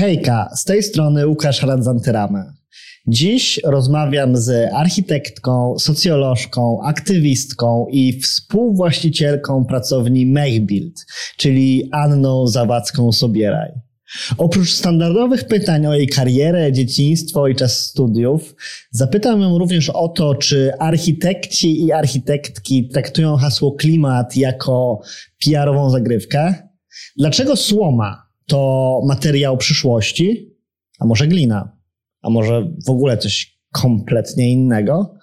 Hejka, z tej strony Łukasz Randzantyramy. Dziś rozmawiam z architektką, socjolożką, aktywistką i współwłaścicielką pracowni Mechbuild, czyli Anną Zawadzką-Sobieraj. Oprócz standardowych pytań o jej karierę, dzieciństwo i czas studiów, zapytam ją również o to, czy architekci i architektki traktują hasło klimat jako PR-ową zagrywkę. Dlaczego słoma to materiał przyszłości, a może glina, a może w ogóle coś kompletnie innego?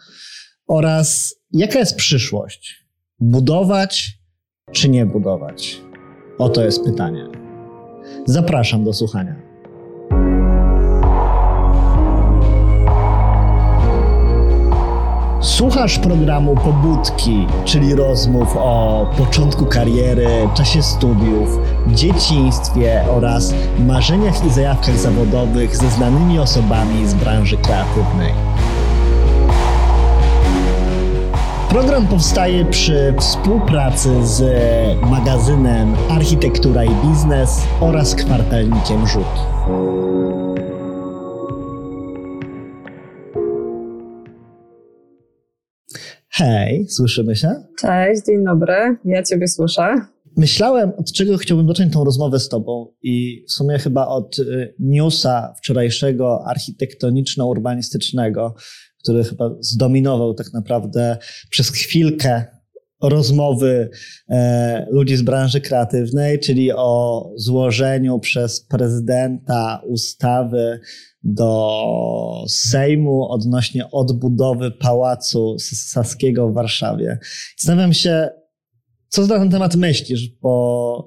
Oraz jaka jest przyszłość? Budować czy nie budować? Oto jest pytanie. Zapraszam do słuchania. Słuchasz programu Pobudki, czyli rozmów o początku kariery, czasie studiów, dzieciństwie oraz marzeniach i zajawkach zawodowych ze znanymi osobami z branży kreatywnej. Program powstaje przy współpracy z magazynem Architektura i Biznes oraz kwartalnikiem Rzut. Hej, słyszymy się? Cześć, dzień dobry. Ja Ciebie słyszę. Myślałem, od czego chciałbym zacząć tą rozmowę z Tobą, i w sumie chyba od y, newsa wczorajszego architektoniczno-urbanistycznego, który chyba zdominował tak naprawdę przez chwilkę rozmowy e, ludzi z branży kreatywnej, czyli o złożeniu przez prezydenta ustawy do Sejmu odnośnie odbudowy Pałacu Saskiego w Warszawie. Zastanawiam się, co na ten temat myślisz, bo,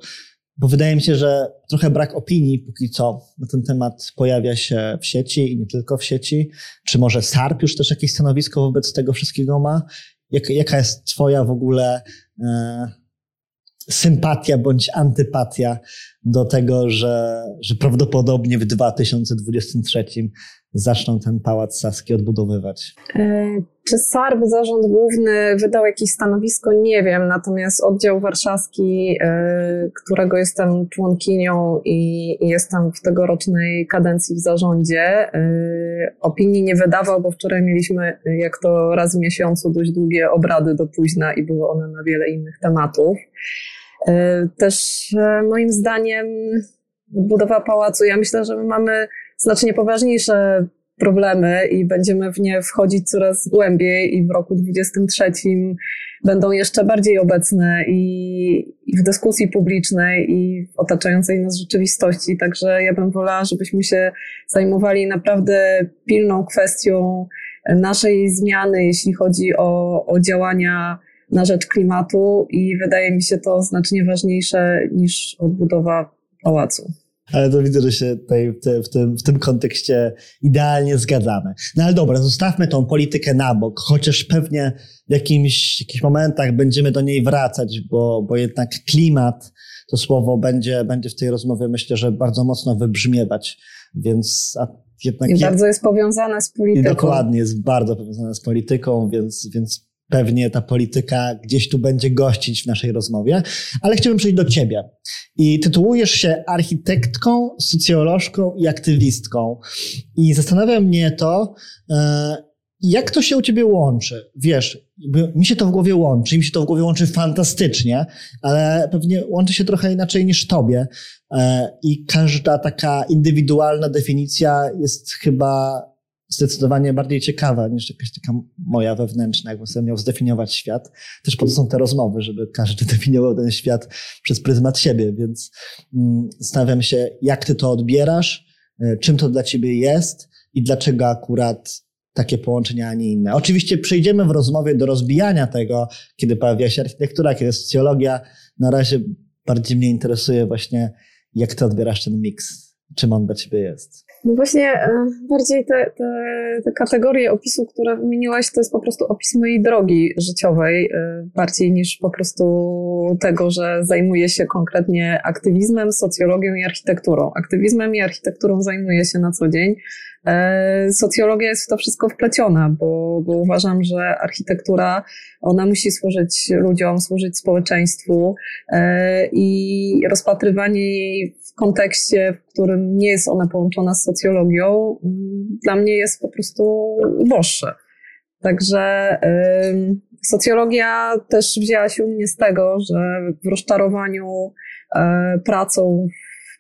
bo wydaje mi się, że trochę brak opinii póki co na ten temat pojawia się w sieci i nie tylko w sieci. Czy może SARP już też jakieś stanowisko wobec tego wszystkiego ma? Jak, jaka jest Twoja w ogóle e, sympatia bądź antypatia do tego, że, że prawdopodobnie w 2023 zaczną ten pałac Saski odbudowywać. E, czy SARB, zarząd główny, wydał jakieś stanowisko? Nie wiem. Natomiast oddział warszawski, e, którego jestem członkinią i jestem w tegorocznej kadencji w zarządzie, e, opinii nie wydawał, bo wczoraj mieliśmy, jak to raz w miesiącu, dość długie obrady do późna i były one na wiele innych tematów. Też moim zdaniem budowa pałacu, ja myślę, że my mamy znacznie poważniejsze problemy i będziemy w nie wchodzić coraz głębiej i w roku 2023 będą jeszcze bardziej obecne i, w dyskusji publicznej i w otaczającej nas rzeczywistości. Także ja bym wolała, żebyśmy się zajmowali naprawdę pilną kwestią naszej zmiany, jeśli chodzi o, o działania na rzecz klimatu i wydaje mi się to znacznie ważniejsze niż odbudowa pałacu. Ale to widzę, że się tutaj w, tym, w tym kontekście idealnie zgadzamy. No ale dobra, zostawmy tą politykę na bok, chociaż pewnie w jakimś, jakichś momentach będziemy do niej wracać, bo, bo jednak klimat, to słowo będzie, będzie w tej rozmowie myślę, że bardzo mocno wybrzmiewać, więc jednak... I bardzo jest powiązane z polityką. I dokładnie, jest bardzo powiązane z polityką, więc, więc pewnie ta polityka gdzieś tu będzie gościć w naszej rozmowie, ale chciałbym przejść do ciebie. I tytułujesz się architektką, socjolożką i aktywistką. I zastanawia mnie to, e, jak to się u ciebie łączy? Wiesz, mi się to w głowie łączy, mi się to w głowie łączy fantastycznie, ale pewnie łączy się trochę inaczej niż tobie. E, I każda taka indywidualna definicja jest chyba zdecydowanie bardziej ciekawa niż jakaś taka moja wewnętrzna, jakbym sobie miał zdefiniować świat. Też po to są te rozmowy, żeby każdy definiował ten świat przez pryzmat siebie, więc mm, zastanawiam się, jak ty to odbierasz, e, czym to dla ciebie jest i dlaczego akurat takie połączenia, a nie inne. Oczywiście przejdziemy w rozmowie do rozbijania tego, kiedy pojawia się architektura, kiedy socjologia. Na razie bardziej mnie interesuje właśnie, jak ty odbierasz ten miks, czym on dla ciebie jest. No właśnie, e, bardziej te, te, te, kategorie opisu, które wymieniłaś, to jest po prostu opis mojej drogi życiowej, e, bardziej niż po prostu tego, że zajmuję się konkretnie aktywizmem, socjologią i architekturą. Aktywizmem i architekturą zajmuję się na co dzień. E, socjologia jest w to wszystko wpleciona, bo, bo uważam, że architektura, ona musi służyć ludziom, służyć społeczeństwu e, i rozpatrywanie jej w kontekście, w którym nie jest ona połączona z socjologią, dla mnie jest po prostu uboższe. Także socjologia też wzięła się u mnie z tego, że w rozczarowaniu e, pracą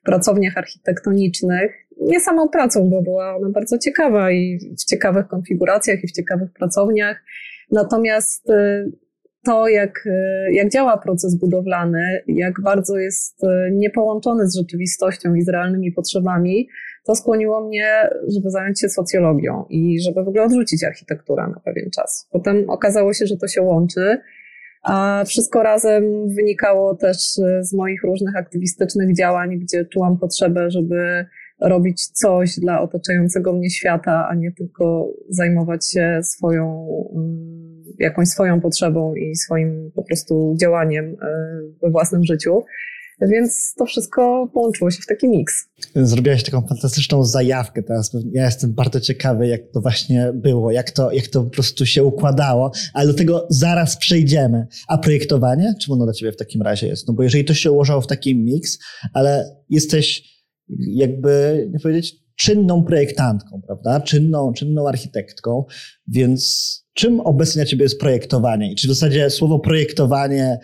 w pracowniach architektonicznych, nie samą pracą, bo była ona bardzo ciekawa i w ciekawych konfiguracjach i w ciekawych pracowniach. Natomiast e, to, jak, e, jak działa proces budowlany, jak bardzo jest niepołączony z rzeczywistością i z realnymi potrzebami, to skłoniło mnie, żeby zająć się socjologią i żeby w ogóle odrzucić architekturę na pewien czas. Potem okazało się, że to się łączy, a wszystko razem wynikało też z moich różnych aktywistycznych działań, gdzie czułam potrzebę, żeby robić coś dla otaczającego mnie świata, a nie tylko zajmować się swoją, mm, jakąś swoją potrzebą i swoim po prostu działaniem e, we własnym życiu. Więc to wszystko połączyło się w taki miks. Zrobiłaś taką fantastyczną zajawkę teraz. Ja jestem bardzo ciekawy, jak to właśnie było, jak to, jak to po prostu się układało, ale do tego zaraz przejdziemy. A projektowanie? Czym ono dla ciebie w takim razie jest? No bo jeżeli to się ułożyło w taki miks, ale jesteś jakby, nie powiedzieć, czynną projektantką, prawda? Czynną, czynną architektką, więc czym obecnie dla ciebie jest projektowanie? I czy w zasadzie słowo projektowanie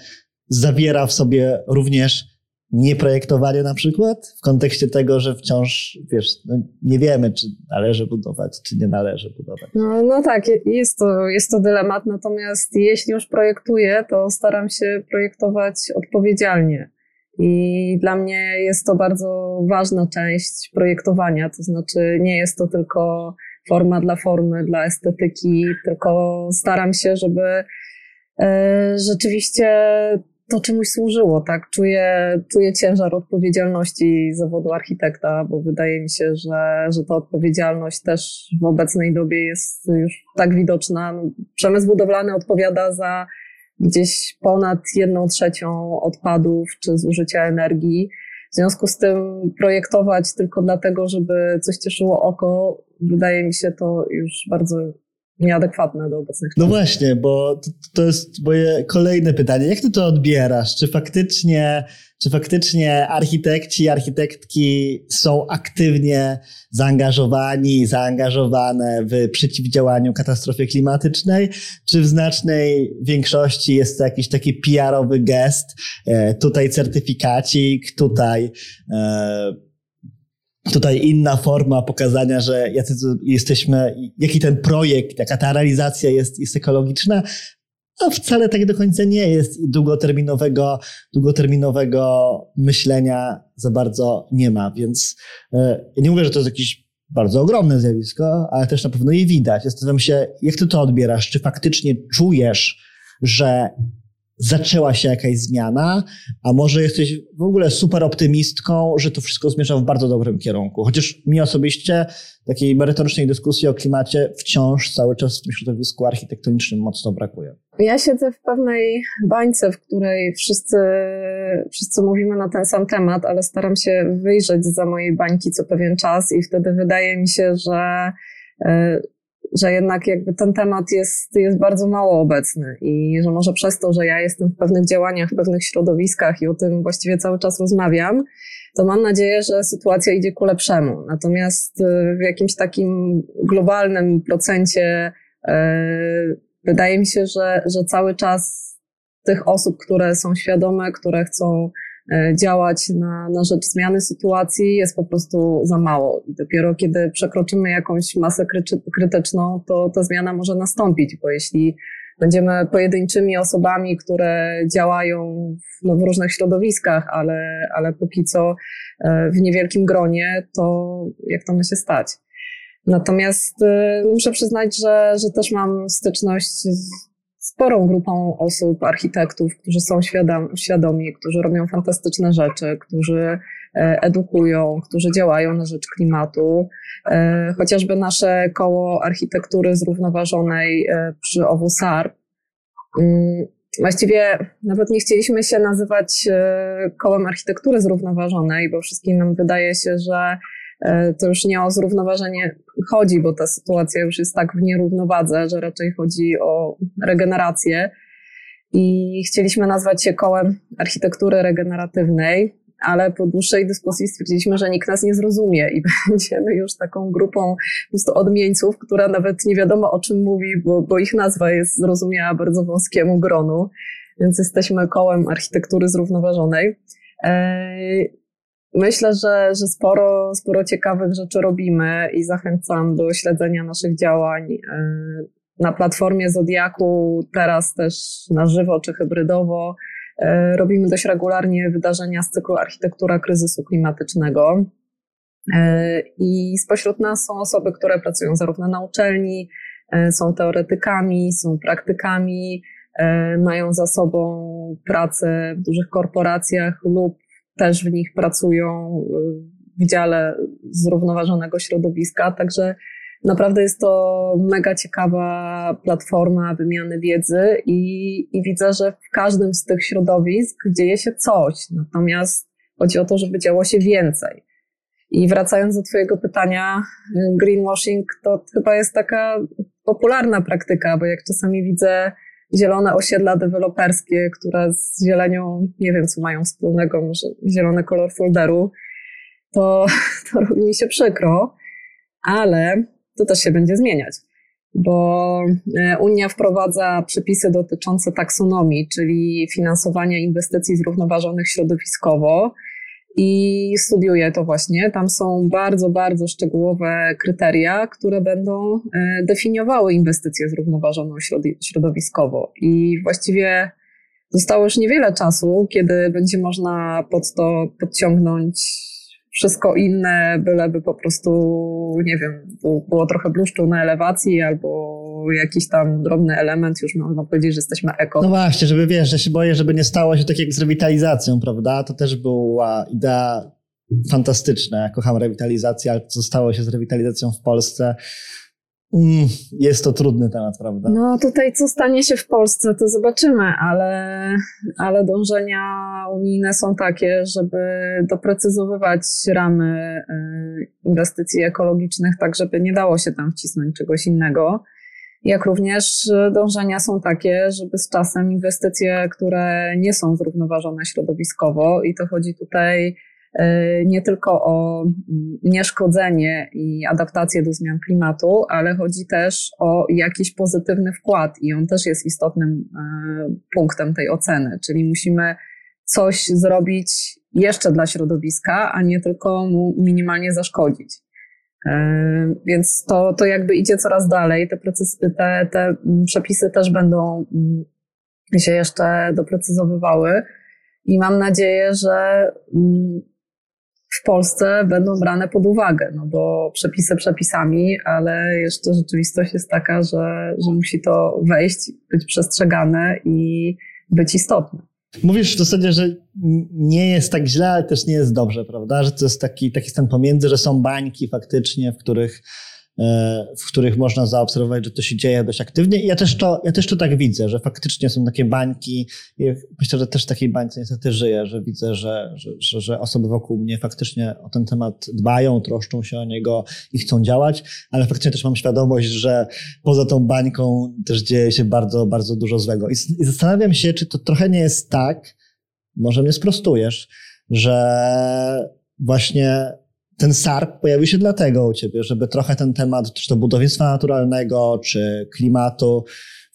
zawiera w sobie również nieprojektowanie na przykład, w kontekście tego, że wciąż, wiesz, no nie wiemy, czy należy budować, czy nie należy budować. No, no tak, jest to, jest to dylemat, natomiast jeśli już projektuję, to staram się projektować odpowiedzialnie. I dla mnie jest to bardzo ważna część projektowania, to znaczy nie jest to tylko forma dla formy, dla estetyki, tylko staram się, żeby e, rzeczywiście to czemuś służyło, tak? Czuję, czuję ciężar odpowiedzialności zawodu architekta, bo wydaje mi się, że, że ta odpowiedzialność też w obecnej dobie jest już tak widoczna. Przemysł budowlany odpowiada za gdzieś ponad jedną trzecią odpadów czy zużycia energii. W związku z tym projektować tylko dlatego, żeby coś cieszyło oko, wydaje mi się to już bardzo nieadekwatne do obecnych No właśnie, bo to, to, jest moje kolejne pytanie. Jak ty to odbierasz? Czy faktycznie, czy faktycznie architekci, architektki są aktywnie zaangażowani, zaangażowane w przeciwdziałaniu katastrofie klimatycznej? Czy w znacznej większości jest to jakiś taki PR-owy gest? E, tutaj certyfikacik, tutaj e, tutaj inna forma pokazania, że jacy jesteśmy, jaki ten projekt, jaka ta realizacja jest, jest ekologiczna, a wcale tak do końca nie jest i długoterminowego, długoterminowego myślenia za bardzo nie ma. Więc e, nie mówię, że to jest jakieś bardzo ogromne zjawisko, ale też na pewno je widać. Zastanawiam się, jak ty to odbierasz? Czy faktycznie czujesz, że zaczęła się jakaś zmiana, a może jesteś w ogóle super optymistką, że to wszystko zmierza w bardzo dobrym kierunku. Chociaż mi osobiście takiej merytorycznej dyskusji o klimacie wciąż cały czas w tym środowisku architektonicznym mocno brakuje. Ja siedzę w pewnej bańce, w której wszyscy, wszyscy mówimy na ten sam temat, ale staram się wyjrzeć za mojej bańki co pewien czas i wtedy wydaje mi się, że e, że jednak jakby ten temat jest, jest bardzo mało obecny i że może przez to, że ja jestem w pewnych działaniach, w pewnych środowiskach i o tym właściwie cały czas rozmawiam, to mam nadzieję, że sytuacja idzie ku lepszemu. Natomiast y, w jakimś takim globalnym procencie yy, wydaje mi się, że, że cały czas tych osób, które są świadome, które chcą E, działać na, na rzecz zmiany sytuacji jest po prostu za mało. I dopiero kiedy przekroczymy jakąś masę krytyczną, to ta zmiana może nastąpić, bo jeśli będziemy pojedynczymi osobami, które działają w, no, w różnych środowiskach, ale, ale póki co e, w niewielkim gronie, to jak to ma się stać? Natomiast e, muszę przyznać, że, że też mam styczność z sporą grupą osób, architektów, którzy są świadom, świadomi, którzy robią fantastyczne rzeczy, którzy e, edukują, którzy działają na rzecz klimatu. E, chociażby nasze koło architektury zrównoważonej e, przy OWSAR. Mm, właściwie nawet nie chcieliśmy się nazywać kołem architektury zrównoważonej, bo wszystkim nam wydaje się, że to już nie o zrównoważenie chodzi, bo ta sytuacja już jest tak w nierównowadze, że raczej chodzi o regenerację. I chcieliśmy nazwać się kołem architektury regeneratywnej, ale po dłuższej dyskusji stwierdziliśmy, że nikt nas nie zrozumie i będziemy już taką grupą po prostu odmieńców, która nawet nie wiadomo o czym mówi, bo, bo ich nazwa jest zrozumiała bardzo wąskiemu gronu, więc jesteśmy kołem architektury zrównoważonej. Myślę, że, że sporo, sporo ciekawych rzeczy robimy i zachęcam do śledzenia naszych działań e, na platformie Zodiaku, teraz też na żywo czy hybrydowo. E, robimy dość regularnie wydarzenia z cyklu Architektura kryzysu klimatycznego. E, I spośród nas są osoby, które pracują zarówno na uczelni, są teoretykami, są praktykami, mają za sobą pracę w dużych korporacjach lub też w nich pracują w dziale zrównoważonego środowiska. Także Naprawdę jest to mega ciekawa platforma wymiany wiedzy i, i widzę, że w każdym z tych środowisk dzieje się coś. Natomiast chodzi o to, żeby działo się więcej. I wracając do Twojego pytania, greenwashing to chyba jest taka popularna praktyka, bo jak czasami widzę zielone osiedla deweloperskie, które z zielenią nie wiem, co mają wspólnego, może zielony kolor folderu, to, to robi mi się przykro, ale to też się będzie zmieniać, bo e, Unia wprowadza przepisy dotyczące taksonomii, czyli finansowania inwestycji zrównoważonych środowiskowo i studiuje to właśnie. Tam są bardzo, bardzo szczegółowe kryteria, które będą e, definiowały inwestycje zrównoważoną środowiskowo i właściwie Zostało już niewiele czasu, kiedy będzie można pod to podciągnąć wszystko inne, byleby po prostu, nie wiem, było trochę bluszczu na elewacji albo jakiś tam drobny element, już można powiedzieć, że jesteśmy eko. No właśnie, żeby wiesz, że się boję, żeby nie stało się tak jak z rewitalizacją, prawda? To też była idea fantastyczna. Ja kocham rewitalizację, ale co stało się z rewitalizacją w Polsce, Mm, jest to trudny temat, prawda? No tutaj co stanie się w Polsce, to zobaczymy, ale, ale dążenia unijne są takie, żeby doprecyzowywać ramy y, inwestycji ekologicznych, tak żeby nie dało się tam wcisnąć czegoś innego. Jak również dążenia są takie, żeby z czasem inwestycje, które nie są zrównoważone środowiskowo, i to chodzi tutaj E, nie tylko o mm, nieszkodzenie i adaptację do zmian klimatu, ale chodzi też o jakiś pozytywny wkład i on też jest istotnym e, punktem tej oceny, czyli musimy coś zrobić jeszcze dla środowiska, a nie tylko mu minimalnie zaszkodzić. E, więc to, to jakby idzie coraz dalej. Te, procesy, te, te przepisy też będą mm, się jeszcze doprecyzowywały i mam nadzieję, że mm, w Polsce będą brane pod uwagę, no bo przepisy przepisami, ale jeszcze rzeczywistość jest taka, że, że musi to wejść, być przestrzegane i być istotne. Mówisz w zasadzie, że nie jest tak źle, ale też nie jest dobrze, prawda? Że to jest taki, taki stan pomiędzy, że są bańki faktycznie, w których w których można zaobserwować, że to się dzieje dość aktywnie. I ja też to, ja też to tak widzę, że faktycznie są takie bańki. I myślę, że też w takiej bańce niestety żyję, że widzę, że, że, że, że osoby wokół mnie faktycznie o ten temat dbają, troszczą się o niego i chcą działać, ale faktycznie też mam świadomość, że poza tą bańką też dzieje się bardzo, bardzo dużo złego. I, i zastanawiam się, czy to trochę nie jest tak, może mnie sprostujesz, że właśnie ten SARP pojawił się dlatego u ciebie, żeby trochę ten temat, czy to budownictwa naturalnego, czy klimatu,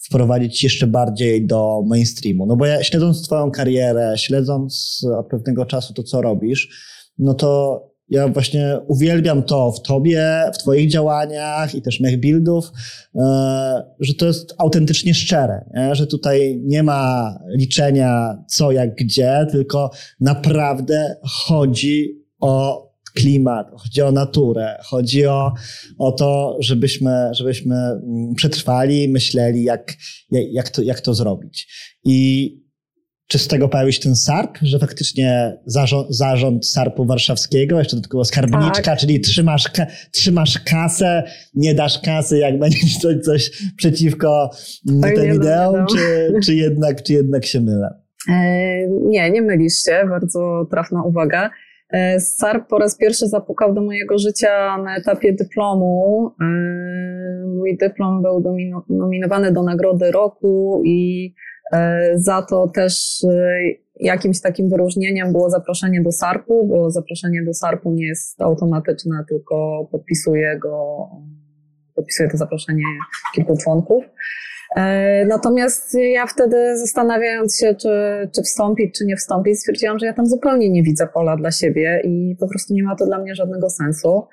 wprowadzić jeszcze bardziej do mainstreamu. No bo ja śledząc twoją karierę, śledząc od pewnego czasu to, co robisz, no to ja właśnie uwielbiam to w tobie, w twoich działaniach i też mech buildów, e, że to jest autentycznie szczere, nie? że tutaj nie ma liczenia co, jak, gdzie, tylko naprawdę chodzi o klimat, chodzi o naturę, chodzi o, o to, żebyśmy, żebyśmy mm, przetrwali, myśleli, jak, jak, to, jak to zrobić. I czy z tego pojawił się ten SARP, że faktycznie zarząd, zarząd SARP-u warszawskiego, jeszcze dodatkowo skarbniczka, tak. czyli trzymasz, trzymasz kasę, nie dasz kasy, jak będzie coś, coś przeciwko mm, tak, tym ideom, czy, czy, jednak, czy jednak się mylę? E, nie, nie mylisz się, bardzo trafna uwaga. SARP po raz pierwszy zapukał do mojego życia na etapie dyplomu. Mój dyplom był nominowany do Nagrody Roku i za to też jakimś takim wyróżnieniem było zaproszenie do SARP-u, bo zaproszenie do SARP-u nie jest automatyczne, tylko podpisuje go, podpisuje to zaproszenie kilku członków. E, natomiast ja wtedy zastanawiając się, czy, czy wstąpić, czy nie wstąpić, stwierdziłam, że ja tam zupełnie nie widzę pola dla siebie i po prostu nie ma to dla mnie żadnego sensu.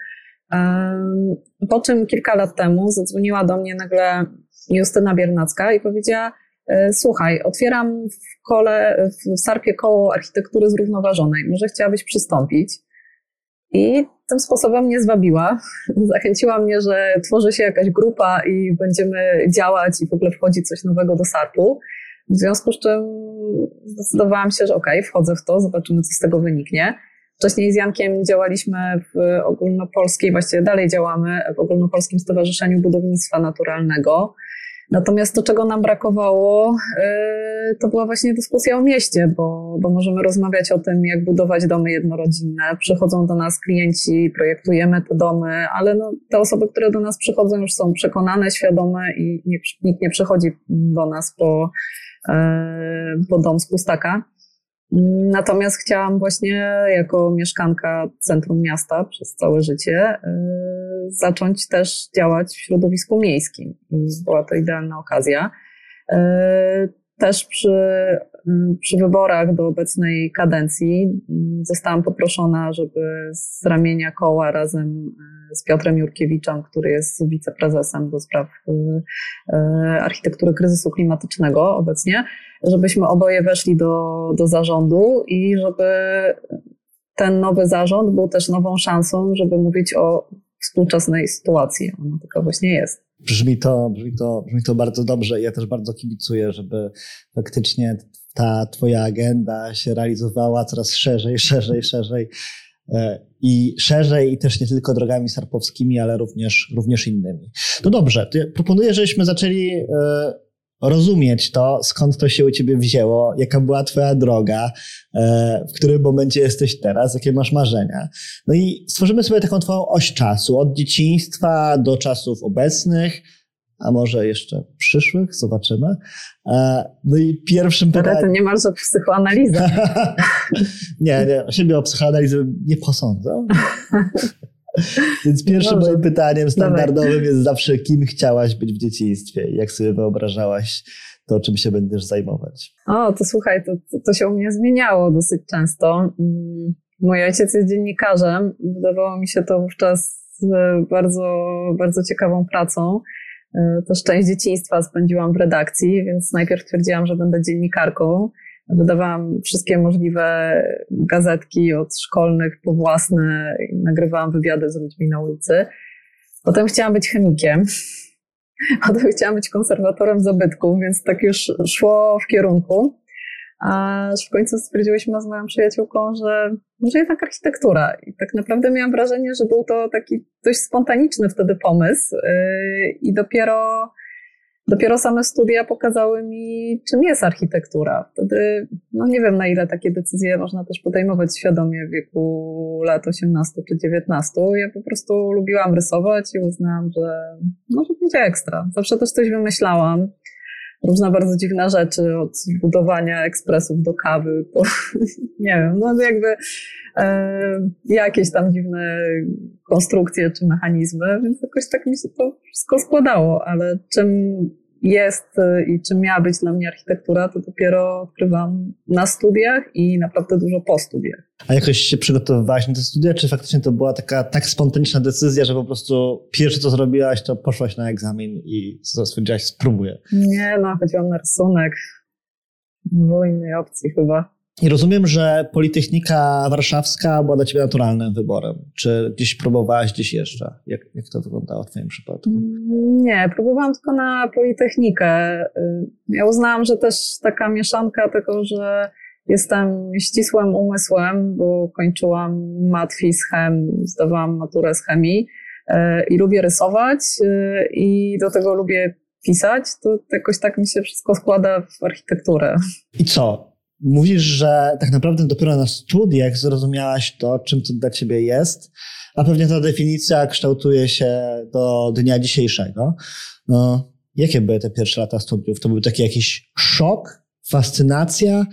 Po czym kilka lat temu zadzwoniła do mnie nagle Justyna Biernacka i powiedziała, e, słuchaj, otwieram w kole, w Sarpie koło architektury zrównoważonej, może chciałabyś przystąpić? I tym sposobem mnie zwabiła. Zachęciła mnie, że tworzy się jakaś grupa i będziemy działać i w ogóle wchodzi coś nowego do SARP-u. W związku z czym zdecydowałam się, że okej, okay, wchodzę w to, zobaczymy, co z tego wyniknie. Wcześniej z Jankiem działaliśmy w ogólnopolskiej, właściwie dalej działamy w ogólnopolskim Stowarzyszeniu Budownictwa Naturalnego. Natomiast to, czego nam brakowało, y, to była właśnie dyskusja o mieście, bo, bo możemy rozmawiać o tym, jak budować domy jednorodzinne. Przychodzą do nas klienci, projektujemy te domy, ale no, te osoby, które do nas przychodzą, już są przekonane, świadome i nie, nikt nie przychodzi do nas po, y, po dom z pustaka. Natomiast chciałam właśnie jako mieszkanka centrum miasta przez całe życie y, zacząć też działać w środowisku miejskim i była to idealna okazja. Y, też przy, przy wyborach do obecnej kadencji zostałam poproszona, żeby z ramienia koła razem z Piotrem Jurkiewiczem, który jest wiceprezesem do spraw architektury kryzysu klimatycznego obecnie, żebyśmy oboje weszli do, do zarządu i żeby ten nowy zarząd był też nową szansą, żeby mówić o współczesnej sytuacji. Ona taka właśnie jest. Brzmi to, brzmi, to, brzmi to bardzo dobrze. Ja też bardzo kibicuję, żeby faktycznie ta twoja agenda się realizowała coraz szerzej, szerzej, szerzej e, i szerzej i też nie tylko drogami sarpowskimi, ale również, również innymi. No dobrze, proponuję, żebyśmy zaczęli e, rozumieć to, skąd to się u ciebie wzięło, jaka była twoja droga, e, w którym momencie jesteś teraz, jakie masz marzenia. No i stworzymy sobie taką twoją oś czasu, od dzieciństwa do czasów obecnych, a może jeszcze przyszłych, zobaczymy. E, no i pierwszym pytaniem... Ale to nie masz o psychoanalizę. nie, nie, o siebie o psychoanalizę nie posądzę. Więc pierwszym Dobrze. moim pytaniem standardowym Dawaj. jest zawsze, kim chciałaś być w dzieciństwie i jak sobie wyobrażałaś to, czym się będziesz zajmować? O, to słuchaj, to, to się u mnie zmieniało dosyć często. Mm, mój ojciec jest dziennikarzem. Wydawało mi się to wówczas e, bardzo, bardzo ciekawą pracą. E, też część dzieciństwa spędziłam w redakcji, więc najpierw twierdziłam, że będę dziennikarką. Wydawałam wszystkie możliwe gazetki od szkolnych po własne nagrywałam wywiady z ludźmi na ulicy. Potem chciałam być chemikiem. Potem chciałam być konserwatorem zabytków, więc tak już szło w kierunku. Aż w końcu stwierdziłyśmy z moją przyjaciółką, że może jednak architektura. I tak naprawdę miałam wrażenie, że był to taki dość spontaniczny wtedy pomysł. Yy, I dopiero Dopiero same studia pokazały mi, czym jest architektura. Wtedy, no nie wiem na ile takie decyzje można też podejmować świadomie w wieku lat 18 czy 19. Ja po prostu lubiłam rysować i uznałam, że może będzie ekstra. Zawsze też coś wymyślałam. Różne bardzo dziwne rzeczy, od budowania ekspresów do kawy, po, nie wiem, no jakby e, jakieś tam dziwne konstrukcje czy mechanizmy, więc jakoś tak mi się to wszystko składało, ale czym jest y, i czym miała być dla mnie architektura, to dopiero odkrywam na studiach i naprawdę dużo po studiach. A jakoś się przygotowywałaś na te studia, czy faktycznie to była taka tak spontaniczna decyzja, że po prostu pierwsze co zrobiłaś, to poszłaś na egzamin i stwierdziłaś, spróbuję? Nie, no chodziłam na rysunek. Innej opcji chyba. I rozumiem, że Politechnika Warszawska była dla Ciebie naturalnym wyborem. Czy gdzieś próbowałaś gdzieś jeszcze? Jak, jak to wyglądało w Twoim przypadku? Nie, próbowałam tylko na Politechnikę. Ja uznałam, że też taka mieszanka tego, że jestem ścisłym umysłem, bo kończyłam matwi z chem, zdawałam maturę z chemii e, i lubię rysować e, i do tego lubię pisać, to jakoś tak mi się wszystko składa w architekturę. I co? Mówisz, że tak naprawdę dopiero na studiach zrozumiałaś to, czym to dla ciebie jest, a pewnie ta definicja kształtuje się do dnia dzisiejszego. No, jakie były te pierwsze lata studiów? To był taki jakiś szok, fascynacja,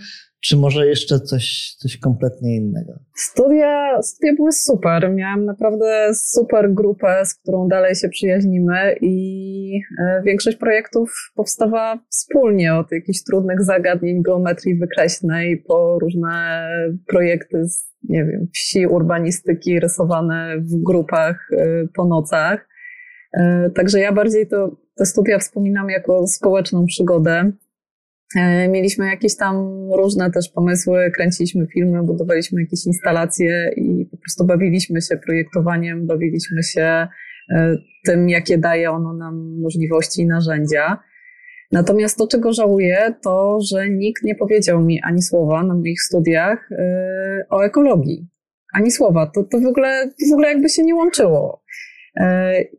czy może jeszcze coś, coś kompletnie innego? Studia, studia były super. Miałam naprawdę super grupę, z którą dalej się przyjaźnimy i e, większość projektów powstawała wspólnie od jakichś trudnych zagadnień geometrii wykreślnej po różne projekty z, nie wiem, wsi, urbanistyki rysowane w grupach e, po nocach. E, także ja bardziej to, te studia wspominam jako społeczną przygodę. E, mieliśmy jakieś tam różne też pomysły, kręciliśmy filmy, budowaliśmy jakieś instalacje i po prostu bawiliśmy się projektowaniem, bawiliśmy się e, tym, jakie daje ono nam możliwości i narzędzia. Natomiast to, czego żałuję, to, że nikt nie powiedział mi ani słowa na moich studiach e, o ekologii. Ani słowa. To, to w, ogóle, w ogóle jakby się nie łączyło.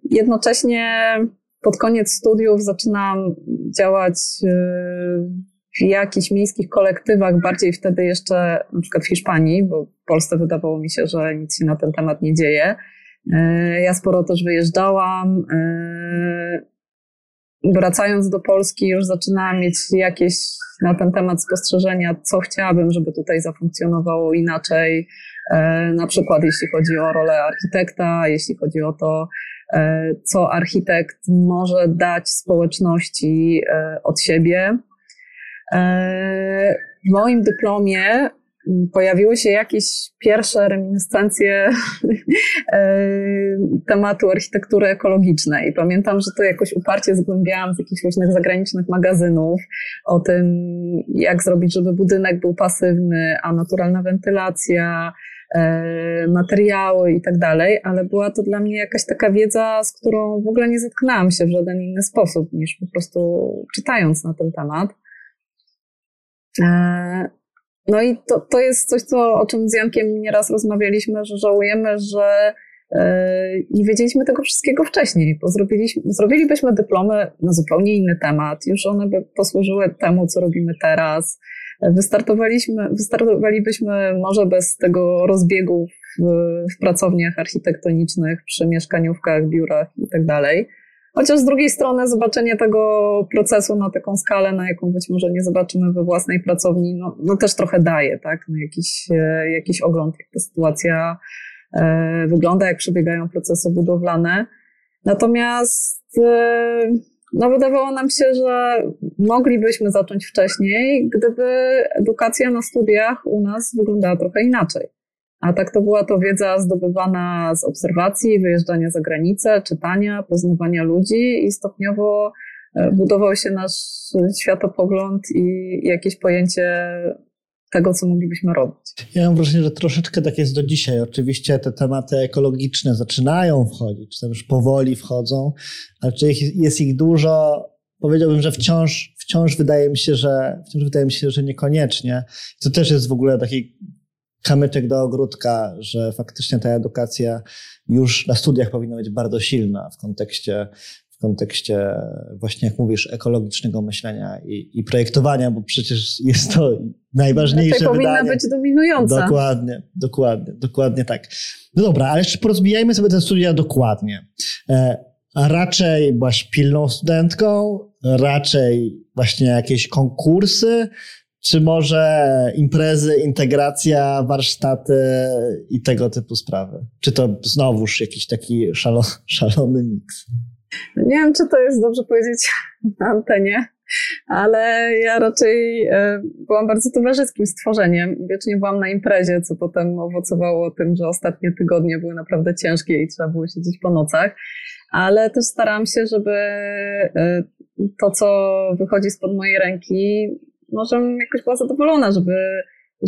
Jednocześnie pod koniec studiów zaczynam działać y, w jakichś miejskich kolektywach, bardziej wtedy jeszcze na przykład w Hiszpanii, bo w Polsce wydawało mi się, że nic się na ten temat nie dzieje. Y, ja sporo też wyjeżdżałam. Y, wracając do Polski, już zaczynałam mieć jakieś na ten temat spostrzeżenia, co chciałabym, żeby tutaj zafunkcjonowało inaczej. Na przykład, jeśli chodzi o rolę architekta, jeśli chodzi o to, co architekt może dać społeczności e, od siebie. E, w moim dyplomie pojawiły się jakieś pierwsze reminiscencje tematu architektury ekologicznej. Pamiętam, że to jakoś uparcie zgłębiałam z jakichś różnych zagranicznych magazynów o tym, jak zrobić, żeby budynek był pasywny, a naturalna wentylacja, E, materiały i tak dalej, ale była to dla mnie jakaś taka wiedza, z którą w ogóle nie zetknęłam się w żaden inny sposób niż po prostu czytając na ten temat. E, no i to, to jest coś, co, o czym z Jankiem nieraz rozmawialiśmy, że żałujemy, że e, nie wiedzieliśmy tego wszystkiego wcześniej, bo zrobiliśmy, zrobilibyśmy dyplomy na zupełnie inny temat, już one by posłużyły temu, co robimy teraz, Wystartowaliśmy, wystartowalibyśmy może bez tego rozbiegu w, w pracowniach architektonicznych, przy mieszkaniówkach, biurach i tak. Chociaż z drugiej strony zobaczenie tego procesu na taką skalę, na jaką być może nie zobaczymy we własnej pracowni, no, no też trochę daje, tak? No jakiś, e, jakiś ogląd, jak ta sytuacja e, wygląda, jak przebiegają procesy budowlane. Natomiast e, no wydawało nam się, że moglibyśmy zacząć wcześniej, gdyby edukacja na studiach u nas wyglądała trochę inaczej. A tak to była to wiedza zdobywana z obserwacji, wyjeżdżania za granicę, czytania, poznawania ludzi i stopniowo e, budował się nasz światopogląd i jakieś pojęcie tego, co moglibyśmy robić. Ja mam wrażenie, że troszeczkę tak jest do dzisiaj. Oczywiście te tematy ekologiczne zaczynają wchodzić, czy już powoli wchodzą, ale czy jest ich dużo? Powiedziałbym, że wciąż, wciąż wydaje mi się, że wciąż wydaje mi się, że niekoniecznie. To też jest w ogóle taki kamyczek do ogródka, że faktycznie ta edukacja już na studiach powinna być bardzo silna w kontekście w kontekście właśnie, jak mówisz, ekologicznego myślenia i, i projektowania, bo przecież jest to najważniejsze to powinna być dominująca. Dokładnie, dokładnie, dokładnie tak. No dobra, ale jeszcze porozbijajmy sobie te studia dokładnie. E, raczej byłaś pilną studentką, raczej właśnie jakieś konkursy, czy może imprezy, integracja, warsztaty i tego typu sprawy? Czy to znowuż jakiś taki szalo, szalony miks? Nie wiem, czy to jest dobrze powiedzieć na antenie, ale ja raczej e, byłam bardzo towarzyskim stworzeniem. Wiecznie byłam na imprezie, co potem owocowało tym, że ostatnie tygodnie były naprawdę ciężkie i trzeba było siedzieć po nocach. Ale też starałam się, żeby e, to, co wychodzi spod mojej ręki, może jakoś była zadowolona, żeby,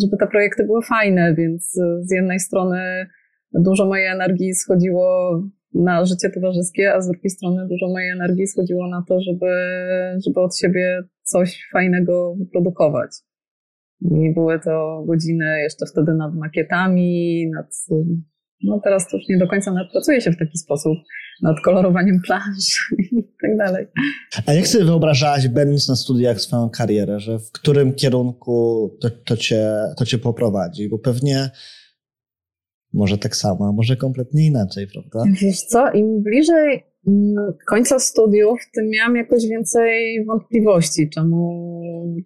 żeby te projekty były fajne, więc z jednej strony dużo mojej energii schodziło na życie towarzyskie, a z drugiej strony dużo mojej energii schodziło na to, żeby, żeby od siebie coś fajnego wyprodukować. I były to godziny jeszcze wtedy nad makietami, nad, no teraz to już nie do końca nawet pracuje się w taki sposób, nad kolorowaniem planż i tak dalej. A jak sobie wyobrażałaś, będąc na studiach, swoją karierę, że w którym kierunku to, to, cię, to cię poprowadzi? Bo pewnie może tak samo, a może kompletnie inaczej, prawda? Wiesz co, im bliżej mm, końca studiów, tym miałam jakoś więcej wątpliwości, czemu,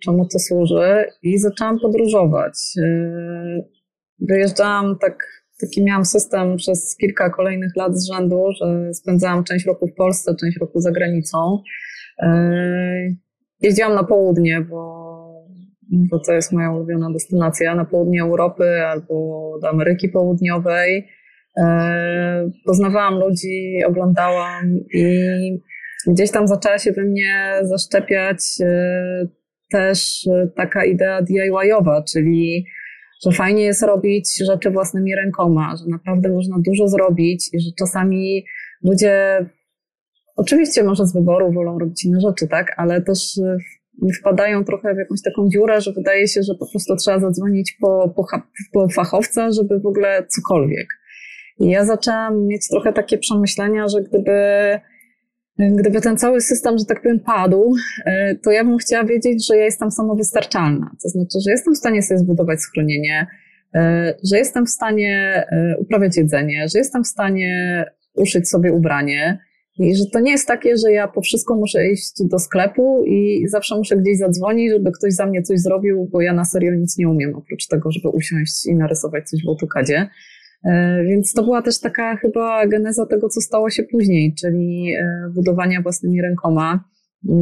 czemu to służy i zaczęłam podróżować. Yy, wyjeżdżałam tak, taki miałam system przez kilka kolejnych lat z rzędu, że spędzałam część roku w Polsce, część roku za granicą. Yy, jeździłam na południe, bo bo to jest moja ulubiona destynacja, na południe Europy albo do Ameryki Południowej. E, poznawałam ludzi, oglądałam i gdzieś tam zaczęła się we mnie zaszczepiać e, też taka idea DIY-owa, czyli że fajnie jest robić rzeczy własnymi rękoma, że naprawdę można dużo zrobić i że czasami ludzie, oczywiście może z wyboru wolą robić inne rzeczy, tak, ale też wpadają trochę w jakąś taką dziurę, że wydaje się, że po prostu trzeba zadzwonić po, po, po fachowca, żeby w ogóle cokolwiek. I ja zaczęłam mieć trochę takie przemyślenia, że gdyby, gdyby ten cały system, że tak powiem, padł, e, to ja bym chciała wiedzieć, że ja jestem samowystarczalna. To znaczy, że jestem w stanie sobie zbudować schronienie, e, że jestem w stanie e, uprawiać jedzenie, że jestem w stanie uszyć sobie ubranie, i że to nie jest takie, że ja po wszystko muszę iść do sklepu i zawsze muszę gdzieś zadzwonić, żeby ktoś za mnie coś zrobił, bo ja na serio nic nie umiem, oprócz tego, żeby usiąść i narysować coś w AutoCADzie. E, więc to była też taka chyba geneza tego, co stało się później, czyli e, budowania własnymi rękoma.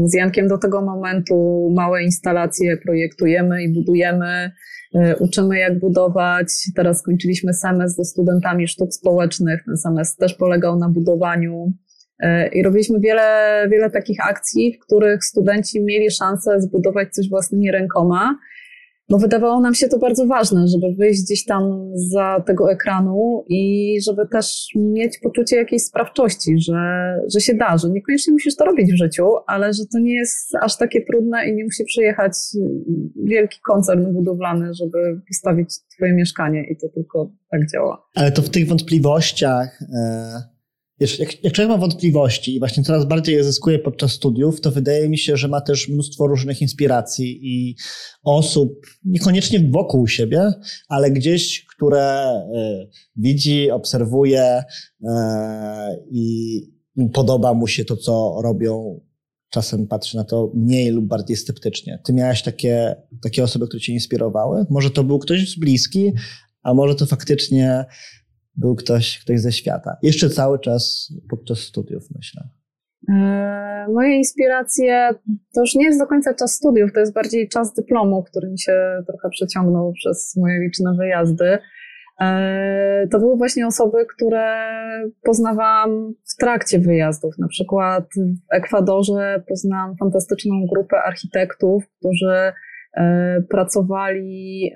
Z Jankiem do tego momentu małe instalacje projektujemy i budujemy, e, uczymy jak budować. Teraz skończyliśmy semestr ze studentami sztuk społecznych. Ten semestr też polegał na budowaniu I robiliśmy wiele, wiele takich akcji, w których studenci mieli szansę zbudować coś własnymi rękoma, bo wydawało nam się to bardzo ważne, żeby wyjść gdzieś tam za tego ekranu i żeby też mieć poczucie jakiejś sprawczości, że, że się da, że niekoniecznie musisz to robić w życiu, ale że to nie jest aż takie trudne i nie musi przyjechać wielki koncern budowlany, żeby postawić twoje mieszkanie i to tylko tak działa. Ale to w tych wątpliwościach... Yy Wiesz, jak, jak człowiek ma wątpliwości i właśnie coraz bardziej je zyskuje podczas studiów, to wydaje mi się, że ma też mnóstwo różnych inspiracji i osób, niekoniecznie wokół siebie, ale gdzieś, które y, widzi, obserwuje y, i podoba mu się to, co robią. Czasem patrzy na to mniej lub bardziej sceptycznie. Ty miałeś takie, takie osoby, które cię inspirowały? Może to był ktoś z bliski, a może to faktycznie był ktoś, ktoś ze świata. Jeszcze cały czas podczas studiów, myślę. E, moje inspiracje to już nie jest do końca czas studiów, to jest bardziej czas dyplomu, który mi się trochę przeciągnął przez moje liczne wyjazdy. E, to były właśnie osoby, które poznawałam w trakcie wyjazdów. Na przykład w Ekwadorze poznałam fantastyczną grupę architektów, którzy e, pracowali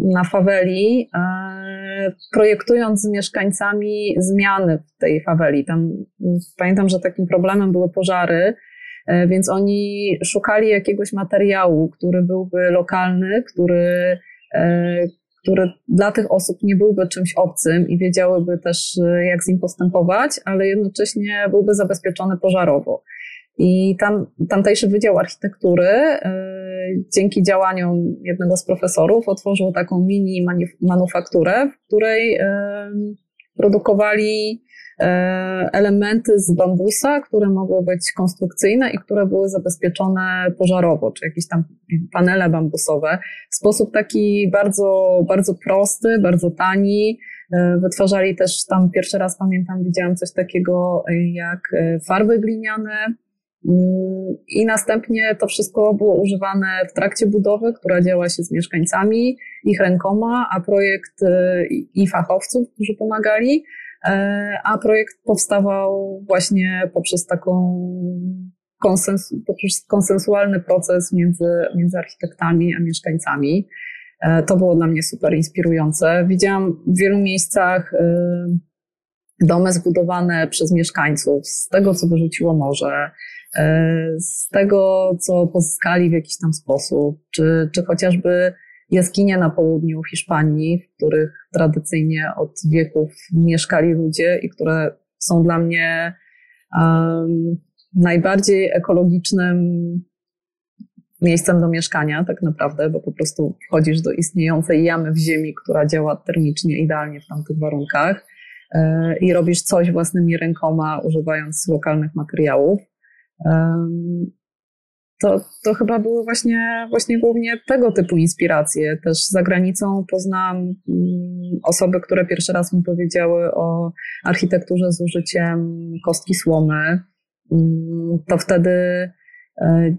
na faweli, e, projektując z mieszkańcami zmiany w tej faweli. Tam pamiętam, że takim problemem były pożary, e, więc oni szukali jakiegoś materiału, który byłby lokalny, który, e, który dla tych osób nie byłby czymś obcym i wiedziałyby też, jak z nim postępować, ale jednocześnie byłby zabezpieczony pożarowo. I tam, tamtejszy Wydział Architektury dzięki działaniom jednego z profesorów otworzył taką mini manufakturę, w której produkowali e, elementy z bambusa, które mogły być konstrukcyjne i które były zabezpieczone pożarowo, czy jakieś tam panele bambusowe. W sposób taki bardzo, bardzo prosty, bardzo tani. E, wytwarzali też tam pierwszy raz pamiętam, widziałam coś takiego jak e, farby gliniane, i następnie to wszystko było używane w trakcie budowy, która działa się z mieszkańcami, ich rękoma, a projekt y, i fachowców, którzy pomagali, e, a projekt powstawał właśnie poprzez taką konsens, poprzez konsensualny proces między, między architektami a mieszkańcami. E, to było dla mnie super inspirujące. Widziałam w wielu miejscach y, domy zbudowane przez mieszkańców, z tego, co wyrzuciło morze, z tego, co pozyskali w jakiś tam sposób, czy, czy chociażby jaskinie na południu Hiszpanii, w których tradycyjnie od wieków mieszkali ludzie i które są dla mnie um, najbardziej ekologicznym miejscem do mieszkania, tak naprawdę, bo po prostu wchodzisz do istniejącej jamy w ziemi, która działa termicznie idealnie w tamtych warunkach e, i robisz coś własnymi rękoma, używając lokalnych materiałów. To, to chyba były właśnie, właśnie głównie tego typu inspiracje. Też za granicą poznałam mm, osoby, które pierwszy raz mi powiedziały o architekturze z użyciem kostki słomy. Mm, to wtedy e,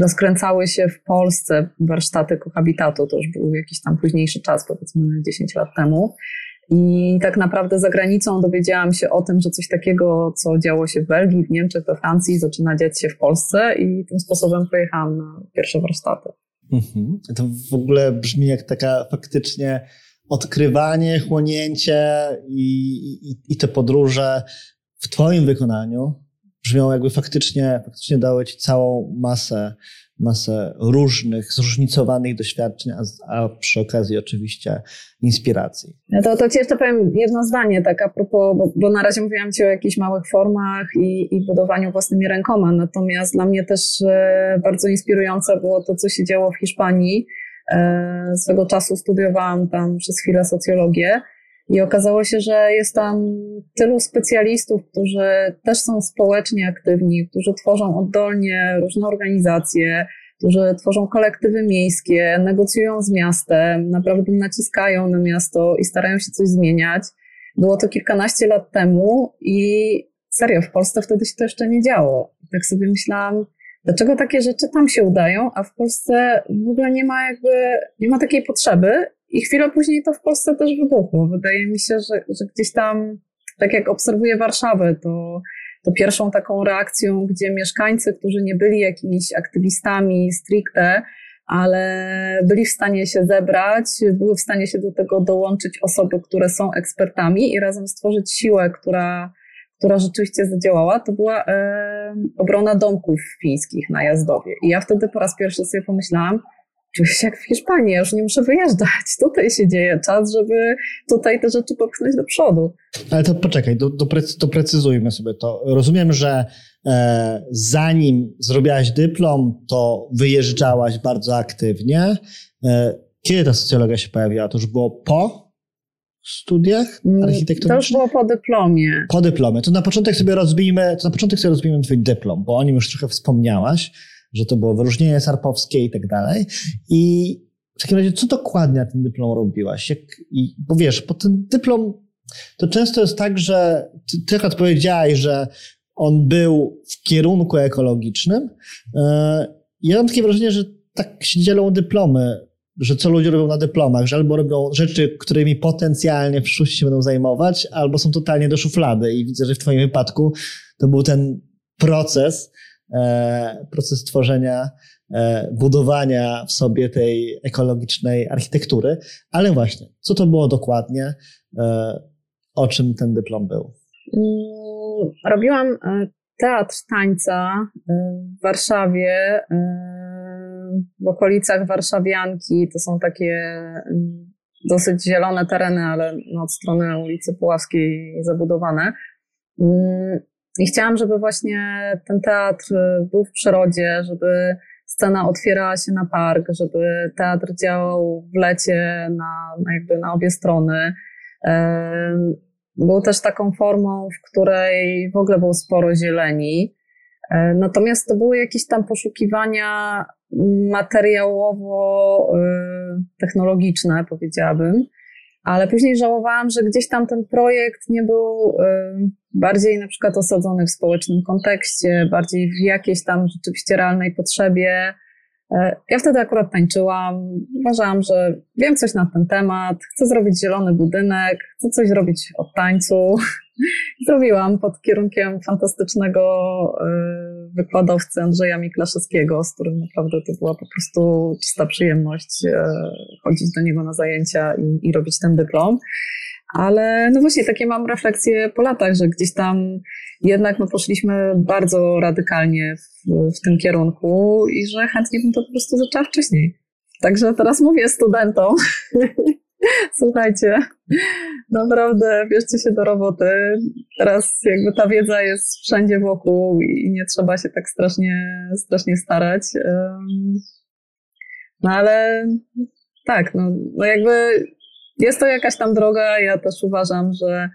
rozkręcały się w Polsce warsztaty kohabitatu, to już był jakiś tam późniejszy czas, powiedzmy 10 lat temu. I tak naprawdę za granicą dowiedziałam się o tym, że coś takiego, co działo się w Belgii, w Niemczech, we Francji, zaczyna dziać się w Polsce i tym sposobem pojechałam na pierwsze warsztaty. Mhm. To w ogóle brzmi jak taka faktycznie odkrywanie, chłonięcie i, i, i te podróże w Twoim wykonaniu brzmią jakby faktycznie, faktycznie dały Ci całą masę masę różnych, zróżnicowanych doświadczeń, a, a przy okazji oczywiście inspiracji. No to, to Ci jeszcze powiem jedno zdanie, tak a propos, bo, bo na razie mówiłam Ci o jakichś małych formach i, i budowaniu własnymi rękoma, natomiast dla mnie też e, bardzo inspirujące było to, co się działo w Hiszpanii. E, swego czasu studiowałam tam przez chwilę socjologię i okazało się, że jest tam tylu specjalistów, którzy też są społecznie aktywni, którzy tworzą oddolnie różne organizacje, którzy tworzą kolektywy miejskie, negocjują z miastem, naprawdę naciskają na miasto i starają się coś zmieniać. Było to kilkanaście lat temu i serio, w Polsce wtedy się to jeszcze nie działo. Tak sobie myślałam, dlaczego takie rzeczy tam się udają, a w Polsce w ogóle nie ma jakby, nie ma takiej potrzeby i chwilę później to w Polsce też wybuchło. Wydaje mi się, że, że gdzieś tam, tak jak obserwuję Warszawę, to, to pierwszą taką reakcją, gdzie mieszkańcy, którzy nie byli jakimiś aktywistami stricte, ale byli w stanie się zebrać, były w stanie się do tego dołączyć osoby, które są ekspertami i razem stworzyć siłę, która, która rzeczywiście zadziałała, to była e, obrona domków fińskich na Jazdowie. I ja wtedy po raz pierwszy sobie pomyślałam, czuję się jak w Hiszpanii, ja już nie muszę wyjeżdżać. Tutaj się dzieje czas, żeby tutaj te rzeczy popchnąć do przodu. Ale to poczekaj, do, do doprecyzujmy sobie to. Rozumiem, że e, zanim zrobiłaś dyplom, to wyjeżdżałaś bardzo aktywnie. E, kiedy ta socjologia się pojawiła? To już było po studiach mm, architektonicznych? To już było po dyplomie. Po dyplomie. To na początek sobie rozbijmy, to na początek sobie rozbijmy twój dyplom, bo o nim już trochę wspomniałaś że to było wyróżnienie sarpowskie i tak dalej. I w takim razie, co dokładnie na ten dyplom robiłaś? Jak, i, bo wiesz, bo ten dyplom, to często jest tak, że ty, ty jak odpowiedziałaś, że on był w kierunku ekologicznym. Yy, ja mam takie wrażenie, że tak się dzielą dyplomy, że co ludzie robią na dyplomach, że albo robią rzeczy, którymi potencjalnie w przyszłości się będą zajmować, albo są totalnie do szuflady. I widzę, że w Twoim wypadku to był ten proces, proces tworzenia, e, budowania w sobie tej ekologicznej architektury. Ale właśnie, co to było dokładnie? E, o czym ten dyplom był? Mm, robiłam teatr tańca w Warszawie, w okolicach Warszawianki. To są takie mm, dosyć zielone tereny, ale no od strony ulicy Puławskiej zabudowane. I chciałam, żeby właśnie ten teatr był w przyrodzie, żeby scena otwierała się na park, żeby teatr działał w lecie na, na jakby na obie strony. Był też taką formą, w której w ogóle było sporo zieleni. Natomiast to były jakieś tam poszukiwania materiałowo-technologiczne, powiedziałabym. Ale później żałowałam, że gdzieś tam ten projekt nie był bardziej na przykład osadzony w społecznym kontekście, bardziej w jakiejś tam rzeczywiście realnej potrzebie. E, ja wtedy akurat tańczyłam, uważałam, że wiem coś na ten temat, chcę zrobić zielony budynek, chcę coś zrobić od tańcu. Zrobiłam pod kierunkiem fantastycznego e, wykładowcy Andrzeja Miklaszewskiego, z którym naprawdę to była po prostu czysta przyjemność e, chodzić do niego na zajęcia i, i robić ten dyplom. Ale no właśnie takie mam refleksje po latach, że gdzieś tam jednak my poszliśmy bardzo radykalnie w, w tym kierunku i że chętnie bym to po prostu zaczęła wcześniej. Także teraz mówię studentom, Słuchajcie, naprawdę bierzcie się do roboty. Teraz jakby ta wiedza jest wszędzie wokół i nie trzeba się tak strasznie, strasznie starać. No ale tak, no, no jakby jest to jakaś tam droga. Ja też uważam, że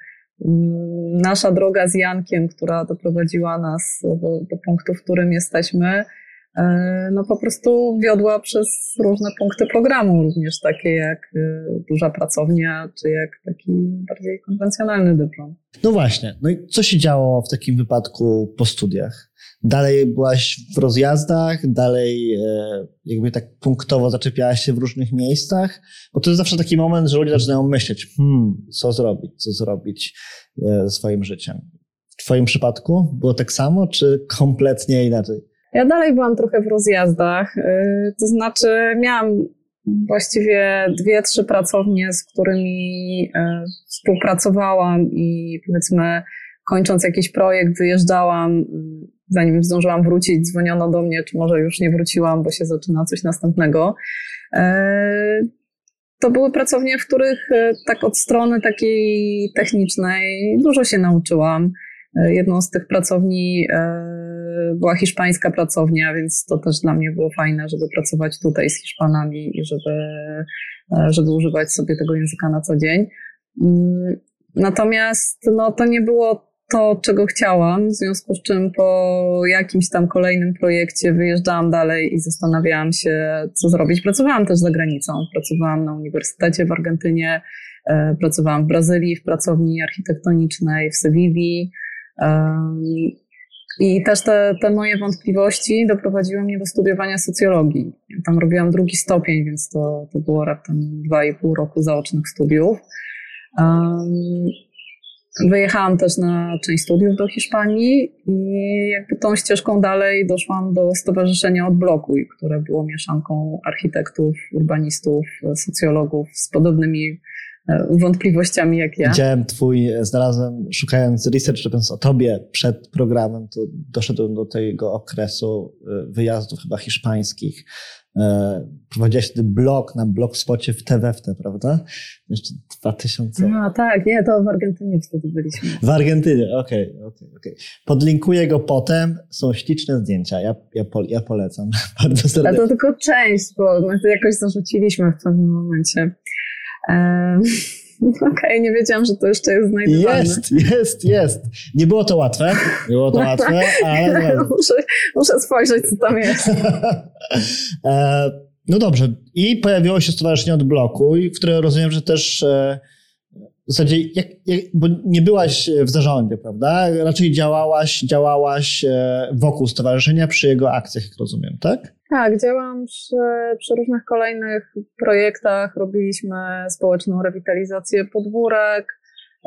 mm, nasza droga z Jankiem, która doprowadziła nas do, do punktu, w którym jesteśmy, no po prostu wiodła przez różne punkty programu, również takie jak e, duża pracownia, czy jak taki bardziej konwencjonalny dyplom. No właśnie. No i co się działo w takim wypadku po studiach? Dalej byłaś w rozjazdach, dalej e, jakby tak punktowo zaczepiałaś się w różnych miejscach, bo to jest zawsze taki moment, że ludzie zaczynają myśleć, hmm, co zrobić, co zrobić ze swoim życiem. W twoim przypadku było tak samo, czy kompletnie inaczej? Ja dalej byłam trochę w rozjazdach, y, to znaczy miałam właściwie dwie, trzy pracownie, z którymi y, współpracowałam i powiedzmy kończąc jakiś projekt wyjeżdżałam, y, zanim zdążyłam wrócić, dzwoniono do mnie, czy może już nie wróciłam, bo się zaczyna coś następnego. To były pracownie, w których tak od strony takiej technicznej dużo się nauczyłam. Jedną z tych pracowni była hiszpańska pracownia, więc to też dla mnie było fajne, żeby pracować tutaj z Hiszpanami i żeby, e, żeby używać sobie tego języka na co dzień. Mm, natomiast no, to nie było to, czego chciałam, w związku z czym po jakimś tam kolejnym projekcie wyjeżdżałam dalej i zastanawiałam się, co zrobić. Pracowałam też za granicą. Pracowałam na uniwersytecie w Argentynie, e, pracowałam w Brazylii w pracowni architektonicznej w Sewilli. I też te, te moje wątpliwości doprowadziły mnie do studiowania socjologii. Ja tam robiłam drugi stopień, więc to, to było raptem dwa i pół roku zaocznych studiów. Um, wyjechałam też na część studiów do Hiszpanii i jakby tą ścieżką dalej doszłam do Stowarzyszenia Odblokuj, które było mieszanką architektów, urbanistów, socjologów z podobnymi wątpliwościami jak ja. Widziałem twój, e, znalazłem, szukając research, robiąc o tobie przed programem, to doszedłem do tego okresu e, wyjazdów chyba hiszpańskich. Prowadziłaś wtedy blog na blogspocie w TWFT, prawda? Jeszcze 2000. No tak, nie, to w Argentynie wtedy byliśmy. W Argentynie, okej, okay, okej, okay, okej. Podlinkuję go potem, są śliczne zdjęcia, ja, ja, po, ja polecam bardzo serdecznie. Ale to tylko część, bo my to jakoś zarzuciliśmy w pewnym momencie. Okej, okay, nie wiedziałam, że to jeszcze jest znajdowane. Jest, jest, jest. Nie było to łatwe, nie było to łatwe, ale... muszę, muszę spojrzeć, co tam jest. E, no dobrze. I pojawiło się Stowarzyszenie Odblokuj, które rozumiem, że też e, w zasadzie, jak, jak, bo nie byłaś w zarządzie, prawda? Raczej działałaś, działałaś e, wokół stowarzyszenia przy jego akcjach, jak rozumiem, tak? Tak, działam przy, przy różnych kolejnych projektach. Robiliśmy społeczną rewitalizację podwórek,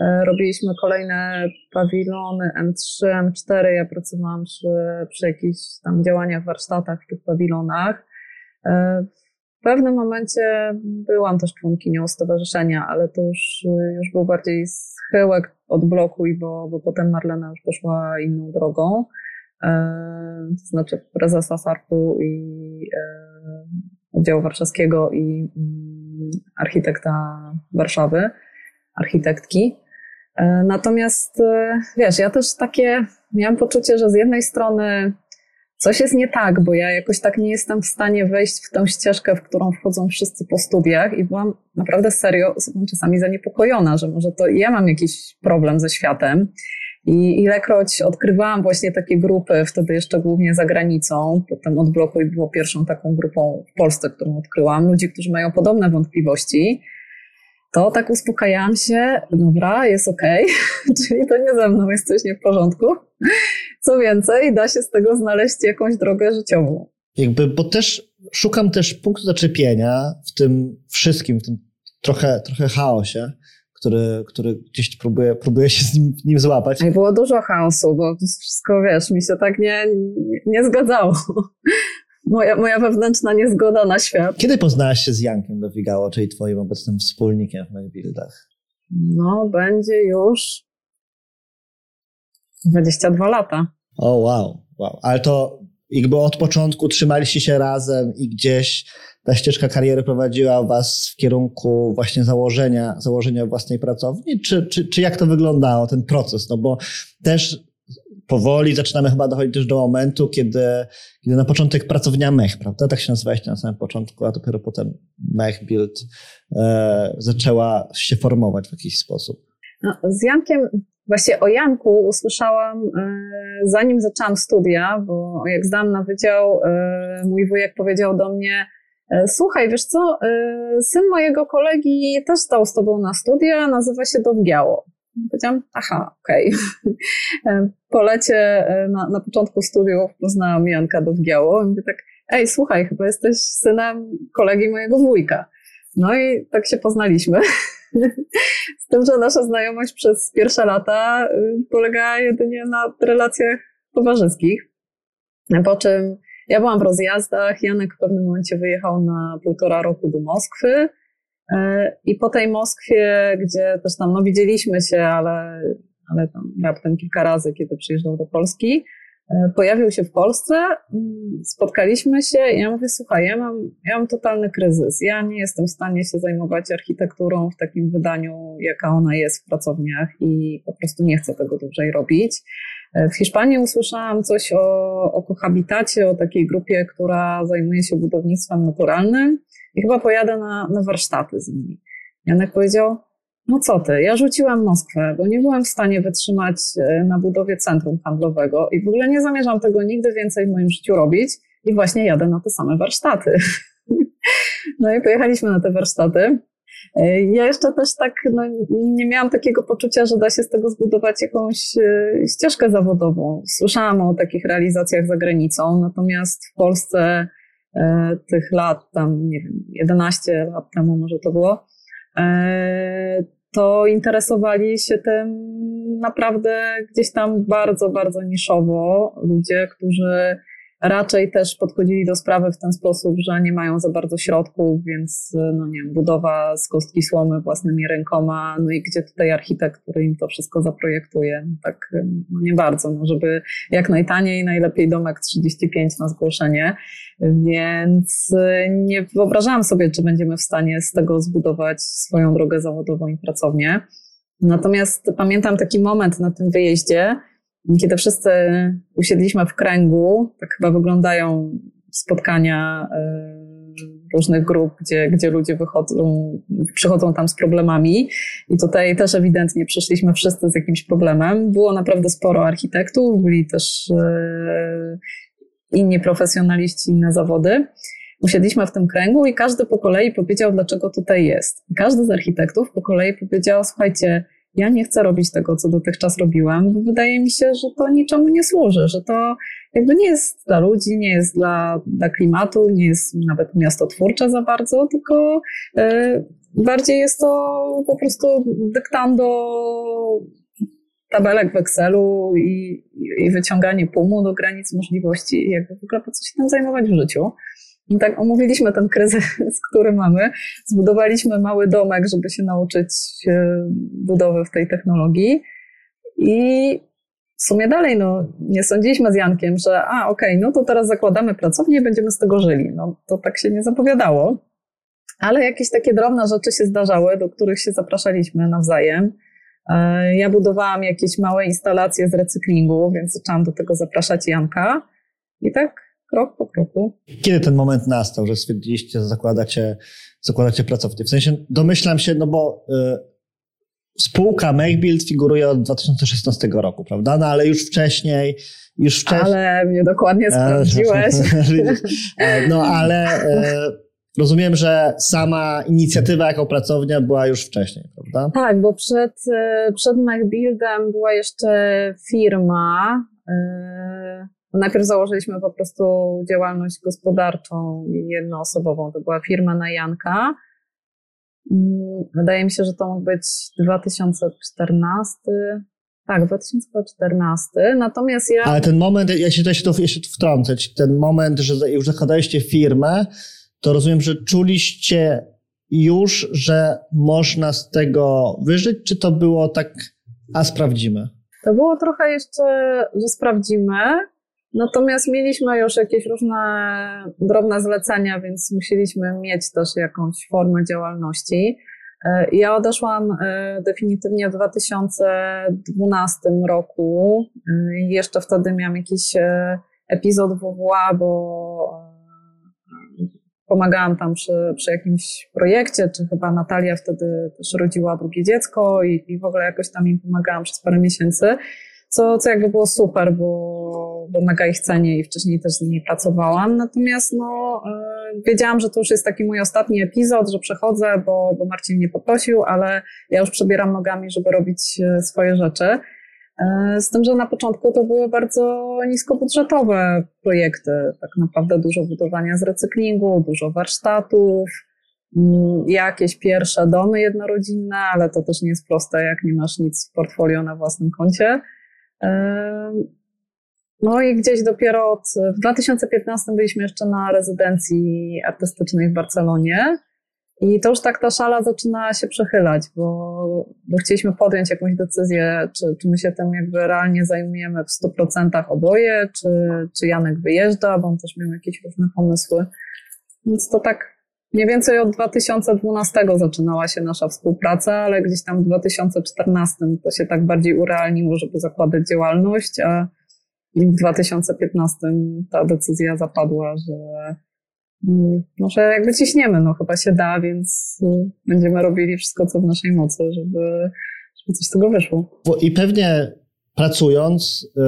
e, robiliśmy kolejne pawilony M3, M4. Ja pracowałam przy, przy jakichś tam działaniach, warsztatach w tych pawilonach. E, w pewnym momencie byłam też członkinią stowarzyszenia, ale to już, już był bardziej schyłek od bloku, bo, bo potem Marlena już poszła inną drogą. E, to znaczy prezesa SARP-u i oddziału warszawskiego i mm, architekta Warszawy, architektki. E, natomiast e, wiesz, ja też takie miałam poczucie, że z jednej strony coś jest nie tak, bo ja jakoś tak nie jestem w stanie wejść w tę ścieżkę, w którą wchodzą wszyscy po studiach i byłam naprawdę serio czasami zaniepokojona, że może to ja mam jakiś problem ze światem. I ilekroć odkrywałam właśnie takie grupy, wtedy jeszcze głównie za granicą, potem Odblokuj było pierwszą taką grupą w Polsce, którą odkryłam, ludzi, którzy mają podobne wątpliwości, to tak uspokajałam się, dobra, jest okej, okay. czyli to nie ze mną jest coś nie w porządku. Co więcej, da się z tego znaleźć jakąś drogę życiową. Jakby, bo też szukam też punktu zaczepienia w tym wszystkim, w tym trochę, trochę chaosie, który, który gdzieś próbuje, próbuje się z nim, nim złapać. I było dużo chaosu, bo wszystko, wiesz, mi się tak nie, nie zgadzało. Moja, moja wewnętrzna niezgoda na świat. Kiedy poznałaś się z Jankiem do Wigało, czyli twoim obecnym wspólnikiem w Maybuildach? No, będzie już 22 lata. O, wow, wow. Ale to jakby od początku trzymaliście się razem i gdzieś ta ścieżka kariery prowadziła was w kierunku właśnie założenia, założenia własnej pracowni, czy, czy, czy jak to wyglądało, ten proces? No bo też powoli zaczynamy chyba dochodzić też do momentu, kiedy, kiedy na początek pracownia Mech, prawda? Tak się nazywaliście na samym początku, a dopiero potem Mech Build e, zaczęła się formować w jakiś sposób. No, z Jankiem, właśnie o Janku usłyszałam e, zanim zaczęłam studia, bo jak zdałam na wydział, e, mój wujek powiedział do mnie, e, słuchaj, wiesz co, syn mojego kolegi też stał z tobą na studia, nazywa się Dowgiało. Powiedziałam, aha, okej. Okay. po lecie na, na początku studiów poznałam Janka Dowgiało i mówię tak, ej, słuchaj, chyba jesteś synem kolegi mojego wujka. No i tak się poznaliśmy. Z tym, że nasza znajomość przez pierwsze lata y, polegała jedynie na relacjach towarzyskich. Po czym ja byłam w rozjazdach, Janek w pewnym momencie wyjechał na półtora roku do Moskwy. Y, I po tej Moskwie, gdzie też tam, no widzieliśmy się, ale, ale tam raptem kilka razy, kiedy przyjeżdżał do Polski, E, pojawił się w Polsce, mm, spotkaliśmy się i ja mówię, słuchaj, ja mam, ja mam totalny kryzys. Ja nie jestem w stanie się zajmować architekturą w takim wydaniu, jaka ona jest w pracowniach i po prostu nie chcę tego dłużej robić. E, w Hiszpanii usłyszałam coś o, o kohabitacie, o takiej grupie, która zajmuje się budownictwem naturalnym i chyba pojadę na, na warsztaty z nimi. Janek powiedział, no co ty, ja rzuciłam Moskwę, bo nie byłam w stanie wytrzymać e, na budowie centrum handlowego i w ogóle nie zamierzam tego nigdy więcej w moim życiu robić i właśnie jadę na te same warsztaty. No i pojechaliśmy na te warsztaty. E, ja jeszcze też tak no, nie miałam takiego poczucia, że da się z tego zbudować jakąś e, ścieżkę zawodową. Słyszałam o takich realizacjach za granicą, natomiast w Polsce tych lat, tam nie wiem, 11 lat temu może to było, to interesowali się tym naprawdę gdzieś tam bardzo, bardzo niszowo ludzie, którzy raczej też podchodzili do sprawy w ten sposób, że nie mają za bardzo środków, więc no nie wiem, budowa z kostki słomy własnymi rękoma, no i gdzie tutaj architekt, który im to wszystko zaprojektuje, tak no nie bardzo, no żeby jak najtaniej, najlepiej domek 35 na zgłoszenie, więc nie wyobrażałam sobie, czy będziemy w stanie z tego zbudować swoją drogę zawodową i pracownię. Natomiast pamiętam taki moment na tym wyjeździe, kiedy wszyscy usiedliśmy w kręgu, tak chyba wyglądają spotkania y, różnych grup, gdzie, gdzie ludzie wychodzą, przychodzą tam z problemami. I tutaj też ewidentnie przyszliśmy wszyscy z jakimś problemem. Było naprawdę sporo architektów, byli też y, inni profesjonaliści, inne zawody. Usiedliśmy w tym kręgu i każdy po kolei powiedział, dlaczego tutaj jest. każdy z architektów po kolei powiedział, słuchajcie, ja nie chcę robić tego, co dotychczas robiłam, bo wydaje mi się, że to niczemu nie służy, że to jakby nie jest dla ludzi, nie jest dla, dla klimatu, nie jest nawet miastotwórcze za bardzo, tylko y, bardziej jest to po prostu dyktando tabelek w Excelu i, i wyciąganie pumu do granic możliwości, jakby w ogóle po co się tym zajmować w życiu. I tak omówiliśmy ten kryzys, który mamy. Zbudowaliśmy mały domek, żeby się nauczyć budowy w tej technologii. I w sumie dalej, no, nie sądziliśmy z Jankiem, że a, okej, okay, no to teraz zakładamy pracownię i będziemy z tego żyli. No, to tak się nie zapowiadało. Ale jakieś takie drobne rzeczy się zdarzały, do których się zapraszaliśmy nawzajem. E, ja budowałam jakieś małe instalacje z recyklingu, więc zaczęłam do tego zapraszać Janka. I tak krok po kroku. Kiedy ten moment nastał, że stwierdziliście, że zakładacie, zakładacie pracownię? W sensie domyślam się, no bo y, spółka MakeBuild figuruje od 2016 roku, prawda? No ale już wcześniej, już wcześniej... Ale mnie dokładnie sprawdziłeś. No ale... Y, Rozumiem, że sama inicjatywa jako pracownia była już wcześniej, prawda? Tak, bo przed, przed MacBuildem była jeszcze firma, Najpierw założyliśmy po prostu działalność gospodarczą jednoosobową. To była firma na Janka. Wydaje mi się, że to mógł być 2014. Tak, 2014. Natomiast ja. Ale ten moment, ja się, ja się, tu, ja się wtrącę, ten moment, że już zakładaliście firmę, to rozumiem, że czuliście już, że można z tego wyżyć, czy to było tak, a sprawdzimy? To było trochę jeszcze, że sprawdzimy. Natomiast mieliśmy już jakieś różne drobne zlecenia, więc musieliśmy mieć też jakąś formę działalności. E, ja odeszłam e, definitywnie w 2012 roku. E, jeszcze wtedy miałam jakiś epizod WWA, bo pomagałam tam przy, przy jakimś projekcie, czy chyba Natalia wtedy też rodziła drugie dziecko i, i w ogóle jakoś tam im pomagałam przez parę miesięcy, co, co jakby było super, bo, bo mega ich cenię i wcześniej też z nimi pracowałam. Natomiast no, yy, wiedziałam, że to już jest taki mój ostatni epizod, że przechodzę, bo, bo Marcin mnie poprosił, ale ja już przebieram nogami, żeby robić e, swoje rzeczy. E, z tym, że na początku to były bardzo niskobudżetowe projekty, tak naprawdę dużo budowania z recyklingu, dużo warsztatów, jakieś pierwsze domy jednorodzinne, ale to też nie jest proste, jak nie masz nic w portfolio na własnym koncie. No i gdzieś dopiero od, w 2015 byliśmy jeszcze na rezydencji artystycznej w Barcelonie. I to już tak ta szala zaczyna się przechylać, bo, bo chcieliśmy podjąć jakąś decyzję, czy, czy my się tym jakby realnie zajmujemy w 100% oboje, czy, czy Janek wyjeżdża, bo on też miał jakieś różne pomysły. Więc to tak mniej więcej od 2012 zaczynała się nasza współpraca, ale gdzieś tam w 2014 to się tak bardziej urealniło, żeby zakładać działalność, a w 2015 ta decyzja zapadła, że mm, jakby ciśniemy, no chyba się da, więc y, będziemy robili wszystko, co w naszej mocy, żeby, żeby coś z tego wyszło. I pewnie pracując, y,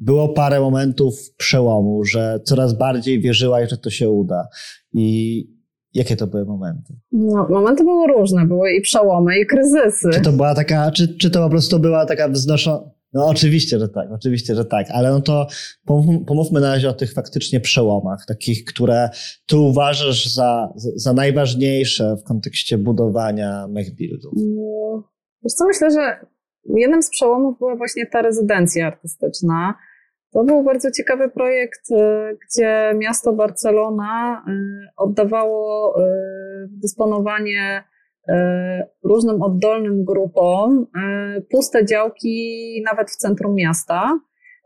było parę momentów przełomu, że coraz bardziej wierzyłaś, że to się uda. I jakie to były momenty? No, momenty były różne, były i przełomy, i kryzysy. Czy to była taka, czy, czy to po prostu była taka wznoszona, no oczywiście, że tak, oczywiście, że tak, ale no to pomówmy na razie o tych faktycznie przełomach, takich, które ty uważasz za, za najważniejsze w kontekście budowania MechBuildów. No, wiesz co, myślę, że jednym z przełomów była właśnie ta rezydencja artystyczna. To był bardzo ciekawy projekt, y, gdzie miasto Barcelona y, oddawało y, dysponowanie różnym oddolnym grupom e, puste działki nawet w centrum miasta.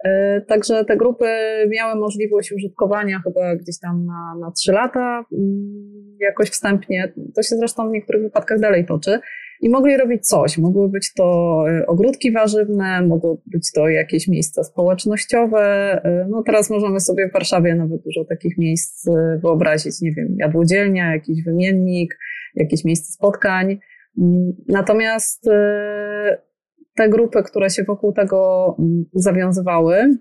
E, także te grupy miały możliwość użytkowania chyba gdzieś tam na, na 3 lata, mm, jakoś wstępnie. To się zresztą w niektórych wypadkach dalej toczy. I mogli robić coś. Mogły być to ogródki warzywne, mogło być to jakieś miejsca społecznościowe. No teraz możemy sobie w Warszawie nawet dużo takich miejsc wyobrazić. Nie wiem, jadłodzielnia, jakiś wymiennik, jakieś miejsce spotkań. Natomiast e, te grupy, które się wokół tego mm, zawiązywały,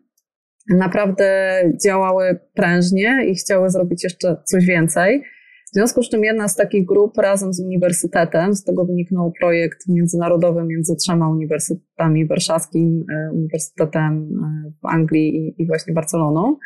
naprawdę działały prężnie i chciały zrobić jeszcze coś więcej. W związku z czym jedna z takich grup razem z uniwersytetem, z tego wyniknął projekt międzynarodowy między trzema uniwersytetami, warszawskim e, uniwersytetem e, w Anglii i właśnie Barceloną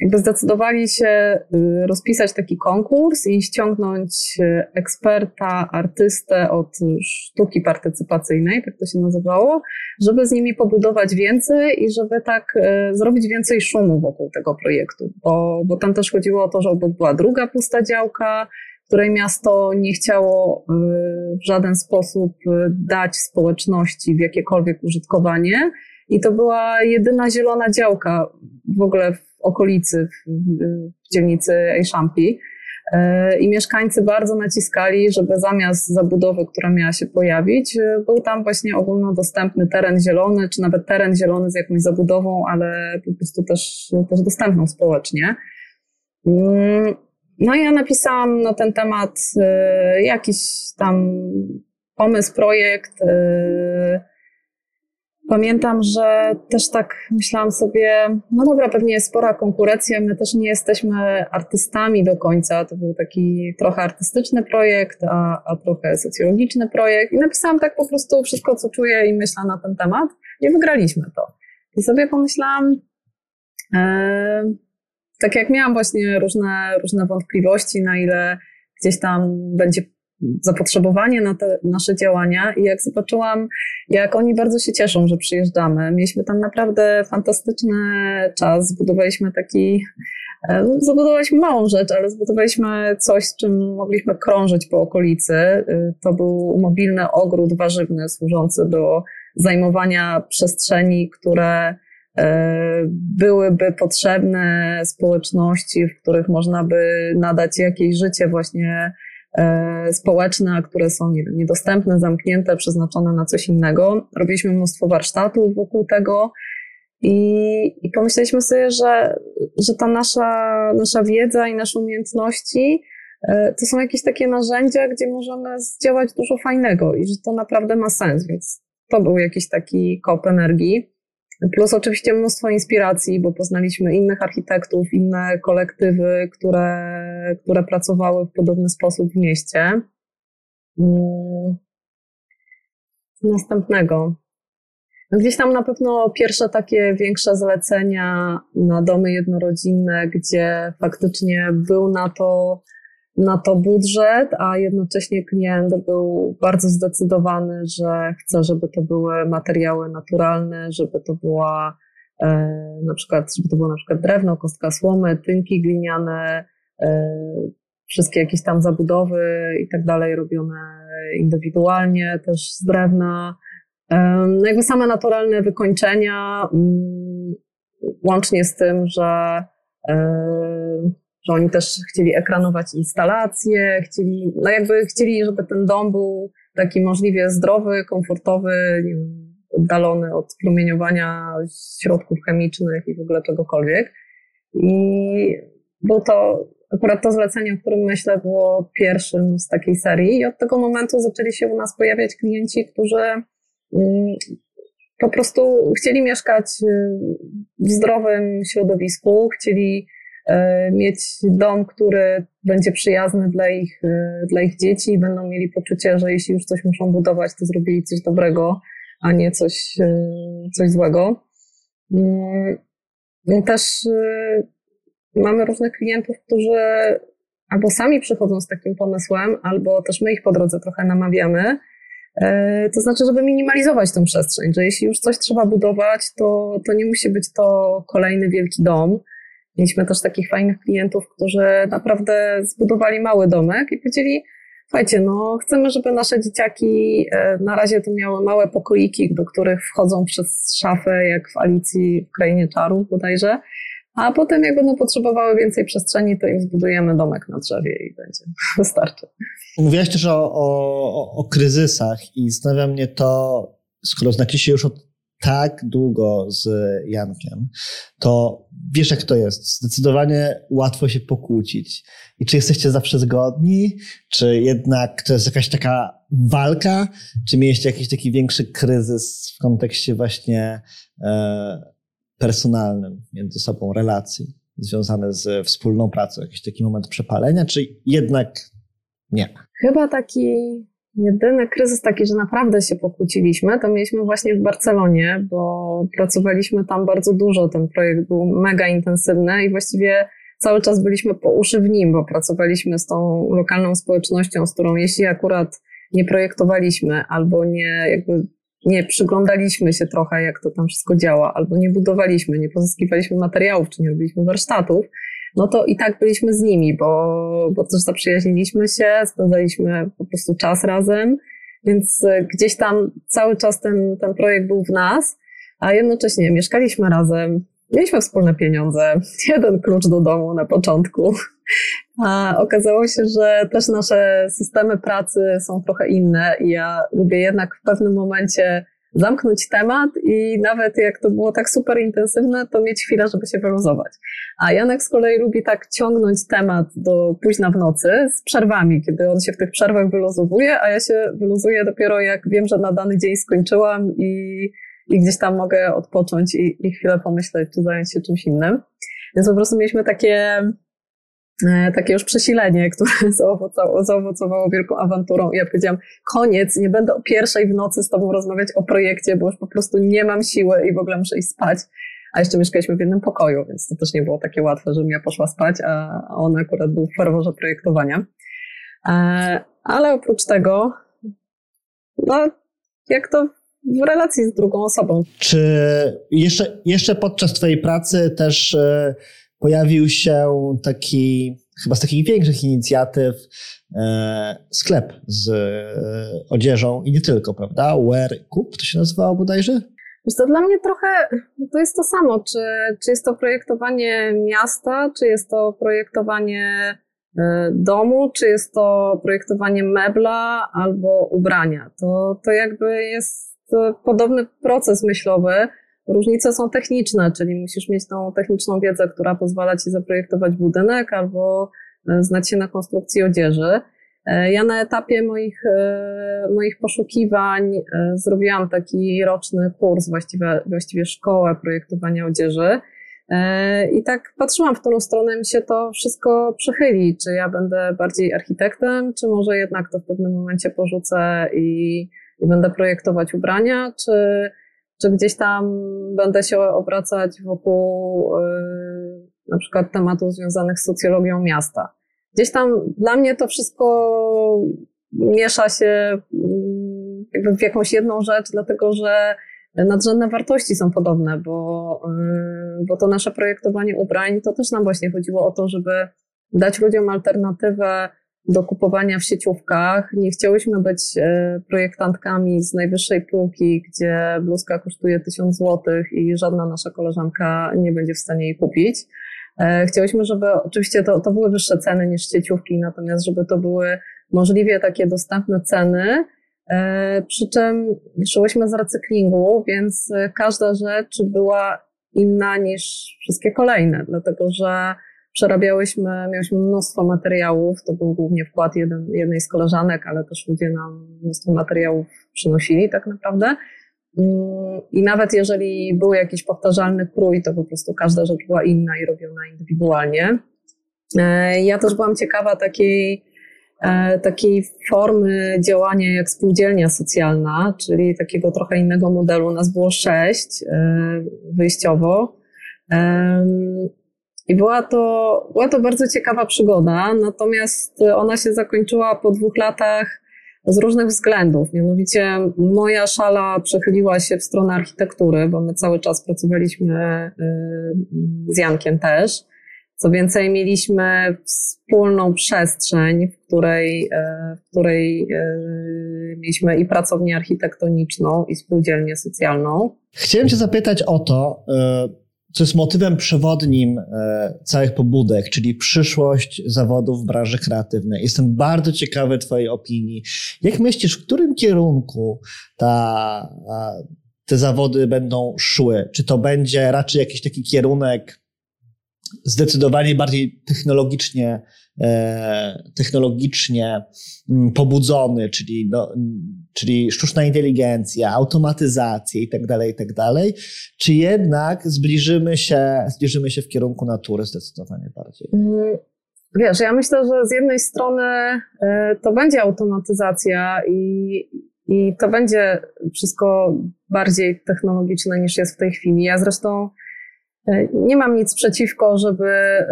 jakby zdecydowali się y, rozpisać taki konkurs i ściągnąć y, eksperta, artystę od sztuki partycypacyjnej, tak to się nazywało, żeby z nimi pobudować więcej i żeby tak y, zrobić więcej szumu wokół tego projektu, bo, bo tam też chodziło o to, żeby była druga pusta działka, której miasto nie chciało w żaden sposób dać społeczności w jakiekolwiek użytkowanie. I to była jedyna zielona działka w ogóle w okolicy, w, w dzielnicy Ejszampi. E, I mieszkańcy bardzo naciskali, żeby zamiast zabudowy, która miała się pojawić, e, był tam właśnie ogólnodostępny teren zielony, czy nawet teren zielony z jakąś zabudową, ale po prostu też, też dostępną społecznie. Mm, no i ja napisałam na ten temat e, jakiś tam pomysł, projekt, Pamiętam, że też tak myślałam sobie, no dobra, pewnie jest spora konkurencja, my też nie jesteśmy artystami do końca. To był taki trochę artystyczny projekt, a, a trochę socjologiczny projekt. I napisałam tak po prostu wszystko, co czuję i myślę na ten temat. I wygraliśmy to. I sobie pomyślałam, e, tak jak miałam właśnie różne, różne wątpliwości, na ile gdzieś tam będzie zapotrzebowanie na te nasze działania i jak zobaczyłam, jak oni bardzo się cieszą, że przyjeżdżamy. Mieliśmy tam naprawdę fantastyczny czas, zbudowaliśmy taki, e, no, zbudowaliśmy małą rzecz, ale zbudowaliśmy coś, z czym mogliśmy krążyć po okolicy. E, to był mobilny ogród warzywny służący do zajmowania przestrzeni, które byłyby potrzebne społeczności, w których można by nadać jakieś życie właśnie społeczne, które są nie wiem, niedostępne, zamknięte, przeznaczone na coś innego. Robiliśmy mnóstwo warsztatów wokół tego. I, I pomyśleliśmy sobie, że, że ta nasza, nasza wiedza i nasze umiejętności e, to są jakieś takie narzędzia, gdzie możemy zdziałać dużo fajnego i że to naprawdę ma sens, więc to był jakiś taki kop energii. Plus oczywiście mnóstwo inspiracji, bo poznaliśmy innych architektów, inne kolektywy, które, które pracowały w podobny sposób w mieście. Mm. Następnego. Gdzieś tam na pewno pierwsze takie większe zlecenia na domy jednorodzinne, gdzie faktycznie był na to, na to budżet, a jednocześnie klient był bardzo zdecydowany, że chce, żeby to były materiały naturalne, żeby to była e, na przykład, żeby to było na przykład drewno, kostka słomy, tynki gliniane, e, wszystkie jakieś tam zabudowy i tak dalej robione indywidualnie, też z drewna. No jakby same naturalne wykończenia, mm, łącznie z tym, że, że oni też chcieli ekranować instalacje, chcieli, no jakby chcieli, żeby ten dom był taki możliwie zdrowy, komfortowy, oddalony od promieniowania środków chemicznych i w ogóle czegokolwiek. I był to akurat to zlecenie, o którym myślę, było pierwszym z takiej serii i od tego momentu zaczęli się u nas pojawiać klienci, którzy po prostu chcieli mieszkać y, w zdrowym środowisku, chcieli mieć dom, który będzie przyjazny dla ich, y, dla ich dzieci i będą mieli poczucie, że jeśli już coś muszą budować, to zrobili coś dobrego, a nie coś, coś złego. Też mamy różnych klientów, którzy albo sami przychodzą z takim pomysłem, albo też my ich po drodze trochę namawiamy, E, to znaczy, żeby minimalizować tę przestrzeń, że jeśli już coś trzeba budować, to, to nie musi być to kolejny wielki dom. Mieliśmy też takich fajnych klientów, którzy naprawdę zbudowali mały domek i powiedzieli, słuchajcie, no chcemy, żeby nasze dzieciaki e, na razie to miały małe pokoiki, do których wchodzą przez szafę, jak w Alicji w Krainie Czarów bodajże, a potem jak będą potrzebowały więcej przestrzeni, to im zbudujemy domek na drzewie i będzie, wystarczy. Mówiłaś też o, o, o kryzysach i zastanawia mnie to, skoro znacie się już od tak długo z Jankiem, to wiesz jak to jest. Zdecydowanie łatwo się pokłócić. I czy jesteście zawsze zgodni? Czy jednak to jest jakaś taka walka? Czy mieliście jakiś taki większy kryzys w kontekście właśnie e, personalnym między sobą, relacji związane z wspólną pracą? Jakiś taki moment przepalenia? Czy jednak nie? Chyba taki jedyny kryzys taki, że naprawdę się pokłóciliśmy, to mieliśmy właśnie w Barcelonie, bo pracowaliśmy tam bardzo dużo. Ten projekt był mega intensywny i właściwie cały czas byliśmy po uszy w nim, bo pracowaliśmy z tą lokalną społecznością, z którą jeśli akurat nie projektowaliśmy albo nie jakby nie przyglądaliśmy się trochę, jak to tam wszystko działa, albo nie budowaliśmy, nie pozyskiwaliśmy materiałów, czy nie robiliśmy warsztatów, no to i tak byliśmy z nimi, bo, bo też zaprzyjaźniliśmy się, spędzaliśmy po prostu czas razem, więc e, gdzieś tam cały czas ten, ten projekt był w nas, a jednocześnie mieszkaliśmy razem, mieliśmy wspólne pieniądze, jeden klucz do domu na początku, a okazało się, że też nasze systemy pracy są trochę inne i ja lubię jednak w pewnym momencie zamknąć temat i nawet jak to było tak super intensywne, to mieć chwilę, żeby się wyluzować. A Janek z kolei lubi tak ciągnąć temat do późna w nocy z przerwami, kiedy on się w tych przerwach wyluzowuje, a ja się wyluzuję dopiero jak wiem, że na dany dzień skończyłam i, i gdzieś tam mogę odpocząć i, i chwilę pomyśleć, czy zająć się czymś innym. Więc po prostu mieliśmy takie takie już przesilenie, które zaowocowało, zaowocowało wielką awanturą. I ja powiedziałam, koniec, nie będę o pierwszej w nocy z tobą rozmawiać o projekcie, bo już po prostu nie mam siły i w ogóle muszę iść spać. A jeszcze mieszkaliśmy w jednym pokoju, więc to też nie było takie łatwe, żebym ja poszła spać, a on akurat był w ferworze projektowania. E, ale oprócz tego, no, jak to w relacji z drugą osobą. Czy jeszcze, jeszcze podczas Twojej pracy też e, pojawił się taki, chyba z takich większych inicjatyw, e, sklep z e, odzieżą i nie tylko, prawda? Wear Coop to się nazywało bodajże? To dla mnie trochę to jest to samo, czy, czy jest to projektowanie miasta, czy jest to projektowanie e, domu, czy jest to projektowanie mebla albo ubrania. To, to jakby jest podobny proces myślowy. Różnice są techniczne, czyli musisz mieć tą techniczną wiedzę, która pozwala ci zaprojektować budynek albo e, znać się na konstrukcji odzieży. E, ja na etapie moich, e, moich poszukiwań zrobiłam taki roczny kurs, właściwie, właściwie szkołę projektowania odzieży. I tak patrzyłam, w którą stronę mi się to wszystko przechyli. Czy ja będę bardziej architektem, czy może jednak to w pewnym momencie porzucę i, i będę projektować ubrania, czy, czy gdzieś tam będę się obracać wokół na przykład tematów związanych z socjologią miasta. Gdzieś tam dla mnie to wszystko miesza się mm, jakby w jakąś jedną rzecz, dlatego że nadrzędne wartości są podobne, bo, y, bo to nasze projektowanie ubrań to też nam właśnie chodziło o to, żeby dać ludziom alternatywę do kupowania w sieciówkach. Nie chciałyśmy być y, projektantkami z najwyższej półki, gdzie bluzka kosztuje 1000 zł i żadna nasza koleżanka nie będzie w stanie jej kupić. E, chciałyśmy, żeby oczywiście to, to były wyższe ceny niż sieciówki, natomiast żeby to były możliwie takie dostępne ceny. E, przy czym szyłyśmy z recyklingu, więc każda rzecz była inna niż wszystkie kolejne, dlatego że przerabiałyśmy, miałyśmy mnóstwo materiałów, to był głównie wkład jeden, jednej z koleżanek, ale też ludzie nam mnóstwo materiałów przynosili tak naprawdę. Mm, I nawet jeżeli był jakiś powtarzalny krój, to po prostu każda rzecz była inna i robiona indywidualnie. E, ja też byłam ciekawa takiej, e, takiej formy działania jak spółdzielnia socjalna, czyli takiego trochę innego modelu. Nas było sześć e, wyjściowo. I była to, była to bardzo ciekawa przygoda, natomiast ona się zakończyła po dwóch latach z różnych względów. Mianowicie moja szala przechyliła się w stronę architektury, bo my cały czas pracowaliśmy y, z Jankiem też. Co więcej, mieliśmy wspólną przestrzeń, w której, y, w której mieliśmy i pracownię architektoniczną, i spółdzielnię socjalną. Chciałem Cię zapytać o to, co jest motywem przewodnim e, całych pobudek, czyli przyszłość zawodów w branży kreatywnej. Jestem bardzo ciekawy Twojej opinii. Jak myślisz, w którym kierunku ta, te zawody będą szły? Czy to będzie raczej jakiś taki kierunek zdecydowanie bardziej technologicznie, e, technologicznie mm, pobudzony, czyli, no, czyli sztuczna inteligencja, automatyzacja i tak dalej, i tak czy jednak zbliżymy się, zbliżymy się w kierunku natury zdecydowanie bardziej? Mm, wiesz, ja myślę, że z jednej strony e, to będzie automatyzacja i, i to będzie wszystko bardziej technologiczne niż jest w tej chwili. Ja zresztą E, nie mam nic przeciwko, żeby e,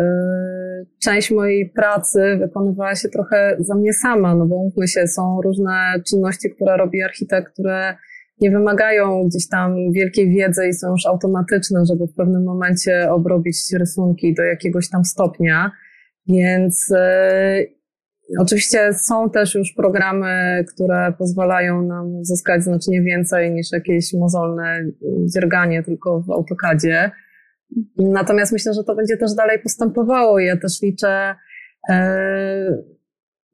część mojej pracy wykonywała się trochę za mnie sama, no bo mówmy się, są różne czynności, które robi architekt, które nie wymagają gdzieś tam wielkiej wiedzy i są już automatyczne, żeby w pewnym momencie obrobić rysunki do jakiegoś tam stopnia. Więc e, oczywiście są też już programy, które pozwalają nam zyskać znacznie więcej niż jakieś mozolne dzierganie tylko w AutoCADzie. Natomiast myślę, że to będzie też dalej postępowało. Ja też liczę e,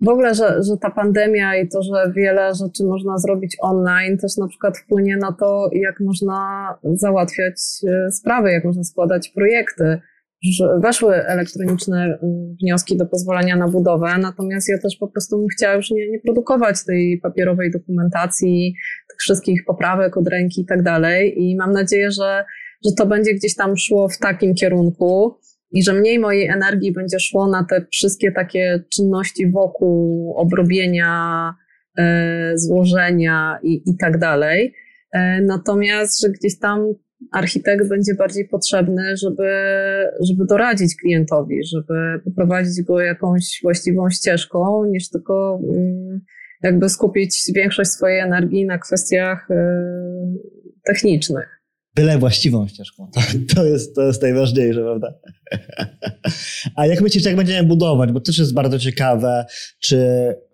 w ogóle, że, że ta pandemia i to, że wiele rzeczy można zrobić online, też na przykład wpłynie na to, jak można załatwiać e, sprawy, jak można składać projekty. Weszły elektroniczne wnioski do pozwolenia na budowę, natomiast ja też po prostu bym chciała już nie, nie produkować tej papierowej dokumentacji, tych wszystkich poprawek od ręki i tak dalej. I mam nadzieję, że że to będzie gdzieś tam szło w takim kierunku i że mniej mojej energii będzie szło na te wszystkie takie czynności wokół obrobienia, e, złożenia i, i tak dalej. E, natomiast, że gdzieś tam architekt będzie bardziej potrzebny, żeby, żeby doradzić klientowi, żeby poprowadzić go jakąś właściwą ścieżką, niż tylko mm, jakby skupić większość swojej energii na kwestiach e, technicznych byle właściwą ścieżką. To, to, jest, to jest najważniejsze, prawda? A jak myślisz, jak będziemy budować? Bo też jest bardzo ciekawe, czy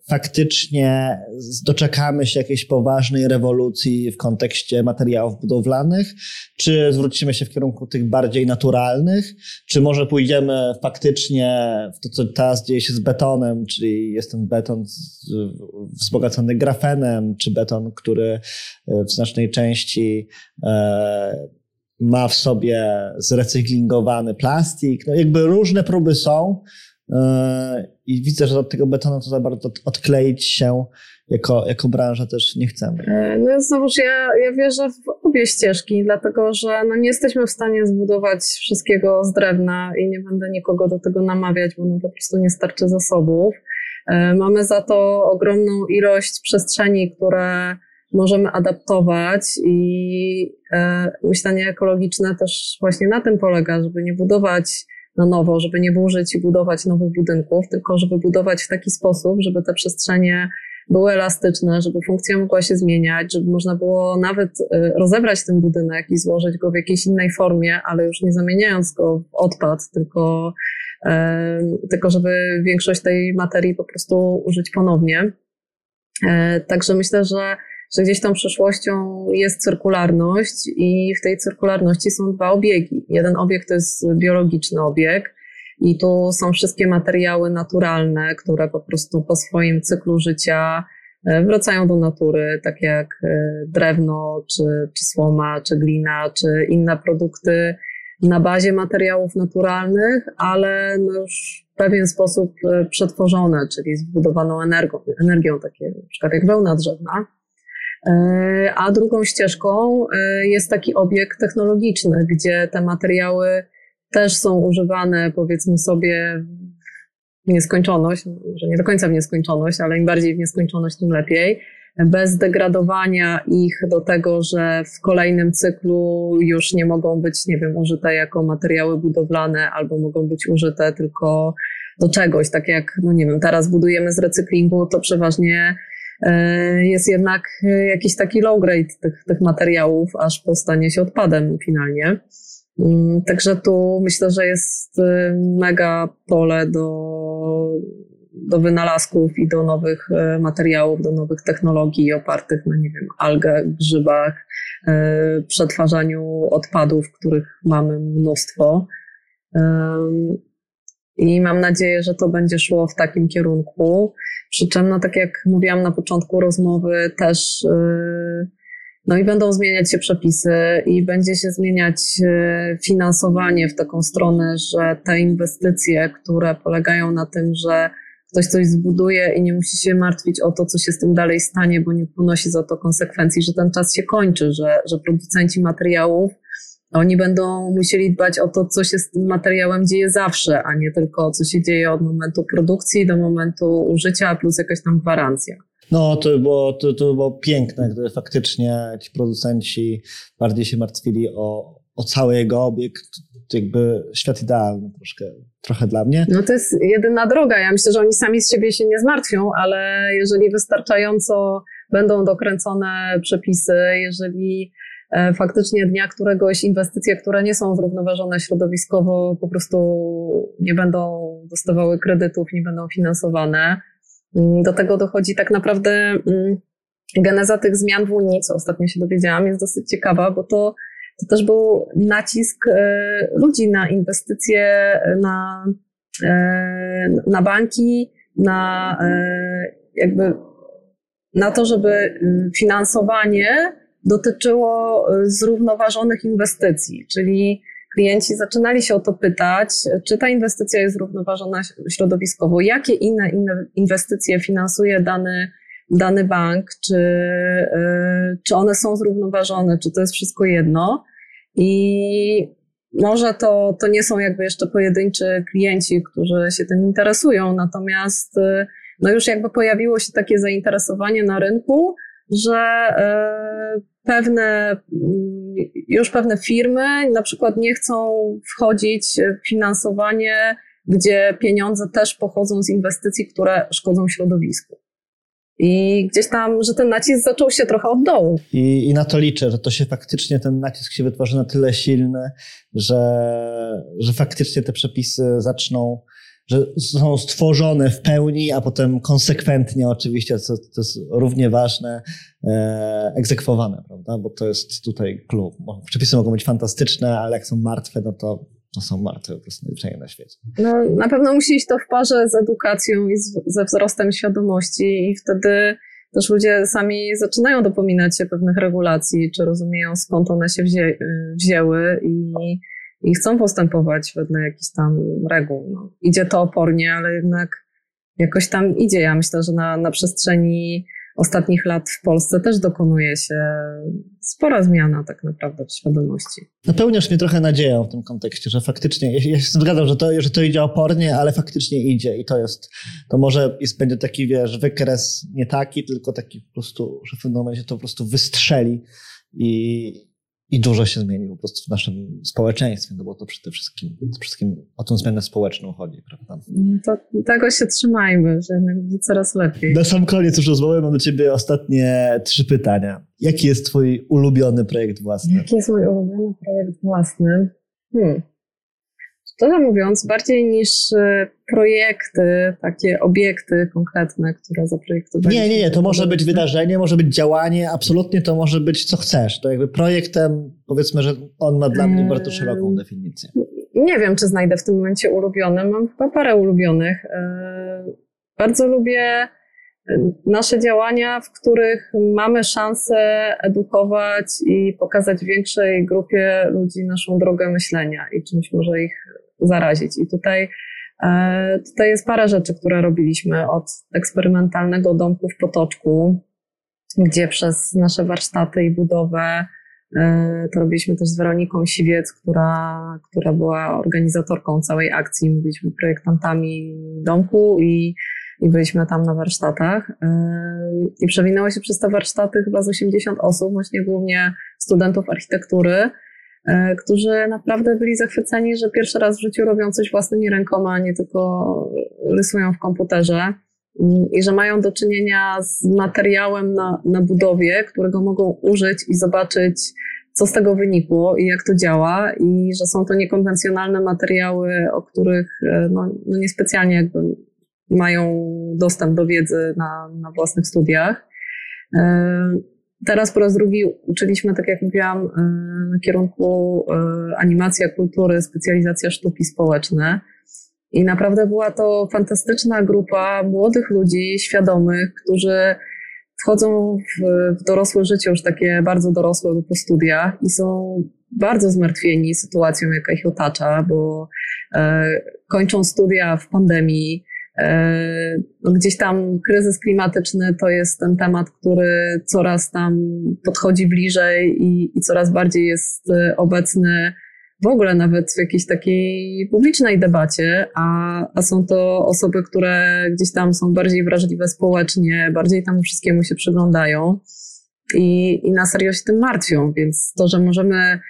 faktycznie doczekamy się jakiejś poważnej rewolucji w kontekście materiałów budowlanych, czy zwrócimy się w kierunku tych bardziej naturalnych, czy może pójdziemy faktycznie w to, co teraz dzieje się z betonem, czyli jest ten beton wzbogacony grafenem, czy beton, który w znacznej części e, ma w sobie zrecyklingowany plastik. No jakby różne próby są i widzę, że od tego betonu to za bardzo odkleić się jako, jako branża też nie chcemy. E, no znowuż ja, ja wierzę w obie ścieżki, dlatego że no nie jesteśmy w stanie zbudować wszystkiego z drewna i nie będę nikogo do tego namawiać, bo no po prostu nie starczy zasobów. E, mamy za to ogromną ilość przestrzeni, które możemy adaptować i e, myślenie ekologiczne też właśnie na tym polega, żeby nie budować na nowo, żeby nie burzyć i budować nowych budynków, tylko żeby budować w taki sposób, żeby te przestrzenie były elastyczne, żeby funkcja mogła się zmieniać, żeby można było nawet e, rozebrać ten budynek i złożyć go w jakiejś innej formie, ale już nie zamieniając go w odpad, tylko, e, tylko żeby większość tej materii po prostu użyć ponownie. E, także myślę, że że gdzieś tą przyszłością jest cyrkularność i w tej cyrkularności są dwa obiegi. Jeden obieg to jest biologiczny obieg i tu są wszystkie materiały naturalne, które po prostu po swoim cyklu życia e, wracają do natury, tak jak e, drewno, czy, czy słoma, czy glina, czy inne produkty na bazie materiałów naturalnych, ale no już w pewien sposób e, przetworzone, czyli zbudowaną energią, energią takie na przykład jak wełna drzewna. E, a drugą ścieżką e, jest taki obieg technologiczny, gdzie te materiały też są używane, powiedzmy sobie, w nieskończoność, że nie do końca w nieskończoność, ale im bardziej w nieskończoność, tym lepiej, bez degradowania ich do tego, że w kolejnym cyklu już nie mogą być, nie wiem, użyte jako materiały budowlane albo mogą być użyte tylko do czegoś, tak jak, no nie wiem, teraz budujemy z recyklingu, to przeważnie jest jednak e, jakiś taki low grade tych, tych materiałów, aż postanie się odpadem finalnie. Mm, także tu myślę, że jest e, mega pole do, do wynalazków i do nowych materiałów, do nowych technologii opartych na, nie wiem, algach, grzybach, przetwarzaniu odpadów, których mamy mnóstwo. I mam nadzieję, że to będzie szło w takim kierunku. Przy czym, no tak jak mówiłam na początku rozmowy, też yy, no i będą zmieniać się przepisy i będzie się zmieniać yy, finansowanie w taką stronę, że te inwestycje, które polegają na tym, że ktoś coś zbuduje i nie musi się martwić o to, co się z tym dalej stanie, bo nie ponosi za to konsekwencji, że ten czas się kończy, że, że producenci materiałów oni będą musieli dbać o to, co się z tym materiałem dzieje zawsze, a nie tylko co się dzieje od momentu produkcji do momentu użycia, plus jakaś tam gwarancja. No, to było, to, to było piękne, gdy faktycznie ci producenci bardziej się martwili o, o cały jego obiekt. To jakby świat idealny troszkę, trochę dla mnie. No to jest jedyna droga. Ja myślę, że oni sami z siebie się nie zmartwią, ale jeżeli wystarczająco będą dokręcone przepisy, jeżeli faktycznie dnia któregoś inwestycje, które nie są zrównoważone środowiskowo, po prostu nie będą dostawały kredytów, nie będą finansowane. Mm, do tego dochodzi tak naprawdę mm, geneza tych zmian w Unii, co ostatnio się dowiedziałam, jest dosyć ciekawa, bo to, to też był nacisk e, ludzi na inwestycje na, e, na banki, na jakby na to, żeby mm, finansowanie dotyczyło y, zrównoważonych inwestycji, czyli klienci zaczynali się o to pytać, czy ta inwestycja jest zrównoważona środowiskowo, jakie inne, inne inwestycje finansuje dany, dany bank, czy, y, czy one są zrównoważone, czy to jest wszystko jedno. I może to, to nie są jakby jeszcze pojedynczy klienci, którzy się tym interesują, natomiast y, no już jakby pojawiło się takie zainteresowanie na rynku, że e, pewne, już pewne firmy na przykład nie chcą wchodzić w finansowanie, gdzie pieniądze też pochodzą z inwestycji, które szkodzą środowisku. I gdzieś tam, że ten nacisk zaczął się trochę od dołu. I, I na to liczę, że to się faktycznie, ten nacisk się wytworzy na tyle silny, że, że faktycznie te przepisy zaczną że są stworzone w pełni, a potem konsekwentnie oczywiście, co jest równie ważne, e, egzekwowane, prawda? Bo to jest tutaj klub. Przepisy mogą być fantastyczne, ale jak są martwe, no to, to są martwe po prostu najwyżej na świecie. No, na pewno musi iść to w parze z edukacją i z, ze wzrostem świadomości i wtedy też ludzie sami zaczynają dopominać się pewnych regulacji, czy rozumieją skąd one się wzię wzięły i i chcą postępować wedle jakichś tam reguł. No. Idzie to opornie, ale jednak jakoś tam idzie. Ja myślę, że na, na przestrzeni ostatnich lat w Polsce też dokonuje się spora zmiana tak naprawdę w świadomości. Napełniasz mnie trochę nadzieją w tym kontekście, że faktycznie, ja się zgadzam, że to, że to idzie opornie, ale faktycznie idzie i to jest, to może jest, będzie taki, wiesz, wykres nie taki, tylko taki po prostu, że w pewnym momencie to po prostu wystrzeli i, i dużo się zmieni po prostu w naszym społeczeństwie, no bo to przede wszystkim, przede wszystkim o tą zmianę społeczną chodzi, prawda? To tego się trzymajmy, że jednak będzie coraz lepiej. Na sam koniec już rozmowy mam do ciebie ostatnie trzy pytania. Jaki jest twój ulubiony projekt własny? Jaki jest mój ulubiony projekt własny? Hmm. Szczerze mówiąc, bardziej niż e, projekty, takie obiekty konkretne, które zaprojektowaliśmy. Nie, nie, nie, to może być wydarzenie, może być działanie, absolutnie to może być co chcesz. To jakby projektem, powiedzmy, że on ma dla mnie bardzo szeroką definicję. Nie wiem, czy znajdę w tym momencie ulubiony. Mam chyba parę ulubionych. E, bardzo lubię nasze działania, w których mamy szansę edukować i pokazać większej grupie ludzi naszą drogę myślenia i czymś może ich zarazić. I tutaj, e, tutaj jest parę rzeczy, które robiliśmy od eksperymentalnego domku w Potoczku, gdzie przez nasze warsztaty i budowę e, to robiliśmy też z Weroniką Siwiec, która, która była organizatorką całej akcji. My byliśmy projektantami domku i, i byliśmy tam na warsztatach. E, I przewinęło się przez te warsztaty chyba z 80 osób, właśnie głównie studentów architektury. E, którzy naprawdę byli zachwyceni, że pierwszy raz w życiu robią coś własnymi rękoma, nie tylko rysują w komputerze mm, i że mają do czynienia z materiałem na, na budowie, którego mogą użyć i zobaczyć, co z tego wynikło i jak to działa, i że są to niekonwencjonalne materiały, o których e, no, no niespecjalnie jakby mają dostęp do wiedzy na, na własnych studiach. Teraz po raz drugi uczyliśmy, tak jak mówiłam, e, na kierunku e, animacja kultury, specjalizacja sztuki społeczne. I naprawdę była to fantastyczna grupa młodych ludzi, świadomych, którzy wchodzą w, w dorosłe życie, już takie bardzo dorosłe po studiach i są bardzo zmartwieni sytuacją, jaka ich otacza, bo e, kończą studia w pandemii, gdzieś tam kryzys klimatyczny to jest ten temat, który coraz tam podchodzi bliżej i, i coraz bardziej jest e, obecny w ogóle nawet w jakiejś takiej publicznej debacie, a, a są to osoby, które gdzieś tam są bardziej wrażliwe społecznie, bardziej temu wszystkiemu się przyglądają i, i na serio się tym martwią, więc to, że możemy E,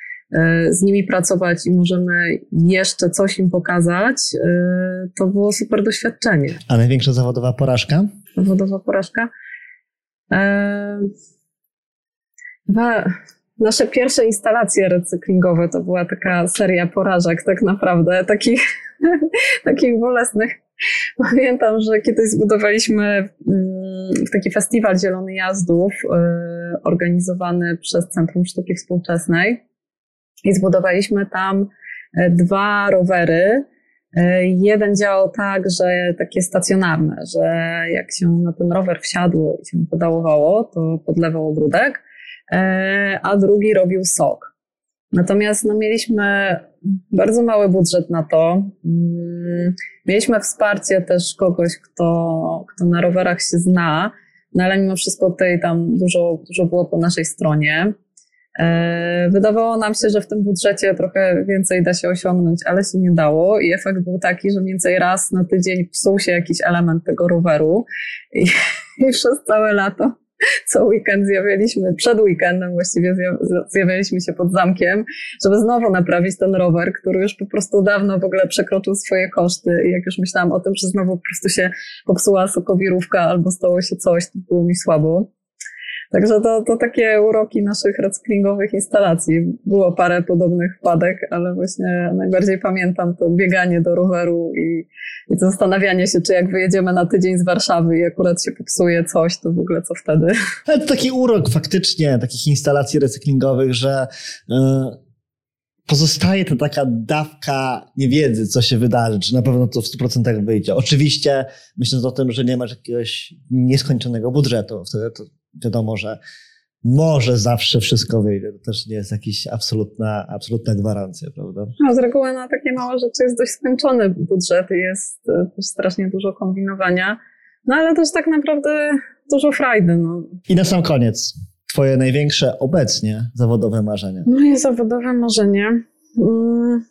z nimi pracować i możemy jeszcze coś im pokazać, e, to było super doświadczenie. A największa zawodowa porażka? Zawodowa porażka? E, chyba nasze pierwsze instalacje recyklingowe to była taka seria porażek tak naprawdę, takich, takich bolesnych. Pamiętam, że kiedyś zbudowaliśmy mm, taki festiwal Zielony Jazdów organizowany przez Centrum Sztuki Współczesnej i zbudowaliśmy tam e, dwa rowery. E, jeden działał tak, że takie stacjonarne, że jak się na ten rower wsiadło i się pedałowało, to podlewał ogródek, e, a drugi robił sok. Natomiast no, mieliśmy bardzo mały budżet na to. Mm, mieliśmy wsparcie też kogoś, kto, kto na rowerach się zna, no ale mimo wszystko tutaj tam dużo, dużo było po naszej stronie. E, wydawało nam się, że w tym budżecie trochę więcej da się osiągnąć, ale się nie dało i efekt był taki, że mniej więcej raz na tydzień psuł się jakiś element tego roweru i, i przez całe lato co weekend zjawialiśmy, przed weekendem właściwie zjawialiśmy się pod zamkiem, żeby znowu naprawić ten rower, który już po prostu dawno w ogóle przekroczył swoje koszty i jak już myślałam o tym, że znowu po prostu się popsuła sokowirówka albo stało się coś, to było mi słabo. Także to, to takie uroki naszych recyklingowych instalacji. Było parę podobnych wpadek, ale właśnie najbardziej pamiętam to bieganie do roweru i, i zastanawianie się, czy jak wyjedziemy na tydzień z Warszawy i akurat się popsuje coś, to w ogóle co wtedy. Ale to taki urok faktycznie takich instalacji recyklingowych, że yy, pozostaje to taka dawka niewiedzy, co się wydarzy, czy na pewno to w 100% wyjdzie. Oczywiście myśląc o tym, że nie masz jakiegoś nieskończonego budżetu, wtedy to wiadomo, że może zawsze wszystko wyjdzie. To też nie jest jakaś absolutna, absolutna gwarancja, prawda? No, z reguły na takie małe rzeczy jest dość skończony budżet i jest e, też strasznie dużo kombinowania. No ale też tak naprawdę dużo frajdy. No. I na sam koniec, twoje największe obecnie zawodowe marzenie? Moje zawodowe marzenie... Hmm.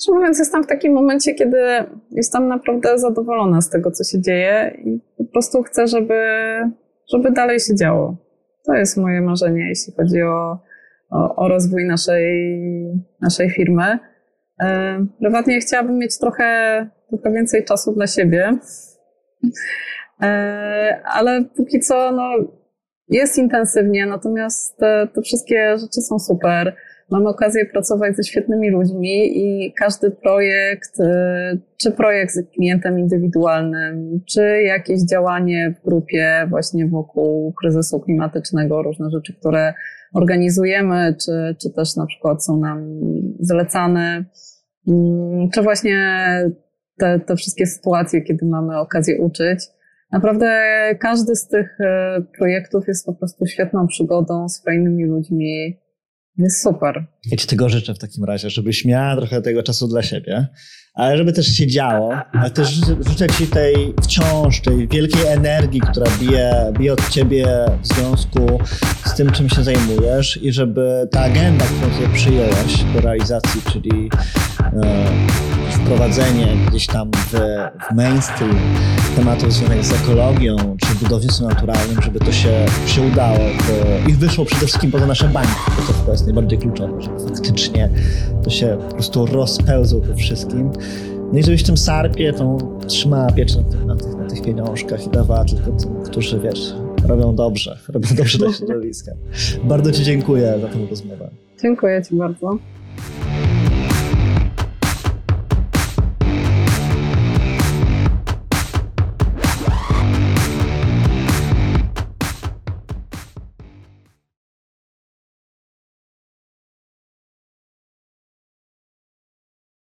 Szczerze mówiąc, jestem w takim momencie, kiedy jestem naprawdę zadowolona z tego, co się dzieje i po prostu chcę, żeby żeby dalej się działo. To jest moje marzenie, jeśli chodzi o, o, o rozwój naszej, naszej firmy. E, prywatnie chciałabym mieć trochę, trochę więcej czasu dla siebie, e, ale póki co no, jest intensywnie, natomiast te, te wszystkie rzeczy są super. Mamy okazję pracować ze świetnymi ludźmi i każdy projekt, y, czy projekt z klientem indywidualnym, czy jakieś działanie w grupie właśnie wokół kryzysu klimatycznego, różne rzeczy, które organizujemy, czy, czy też na przykład są nam zlecane, mm, czy właśnie te, te wszystkie sytuacje, kiedy mamy okazję uczyć. Naprawdę każdy z tych y, projektów jest po prostu świetną przygodą z fajnymi ludźmi, jest super. Ja ci tego życzę w takim razie, żebyś miała trochę tego czasu dla siebie, ale żeby też się działo, ale też życzę ci tej wciąż, tej wielkiej energii, która bije, bije od ciebie w związku z tym, czym się zajmujesz i żeby ta agenda, którą sobie przyjęłaś do realizacji, czyli e, wprowadzenie gdzieś tam w, w mainstream tematów związanych z ekologią czy budownictwem naturalnym, żeby to się, się udało i wyszło przede wszystkim poza nasze bańki, bo to chyba jest najbardziej kluczowe, żeby faktycznie to się po prostu rozpełzło po wszystkim. No i żebyś w tym sarpie tą trzymała pieczęć na tych, na tych pieniążkach i dawała tylko tym, którzy wiesz, robią dobrze, robią dobrze dla środowiska. Bardzo Ci dziękuję za tę rozmowę. Dziękuję Ci bardzo.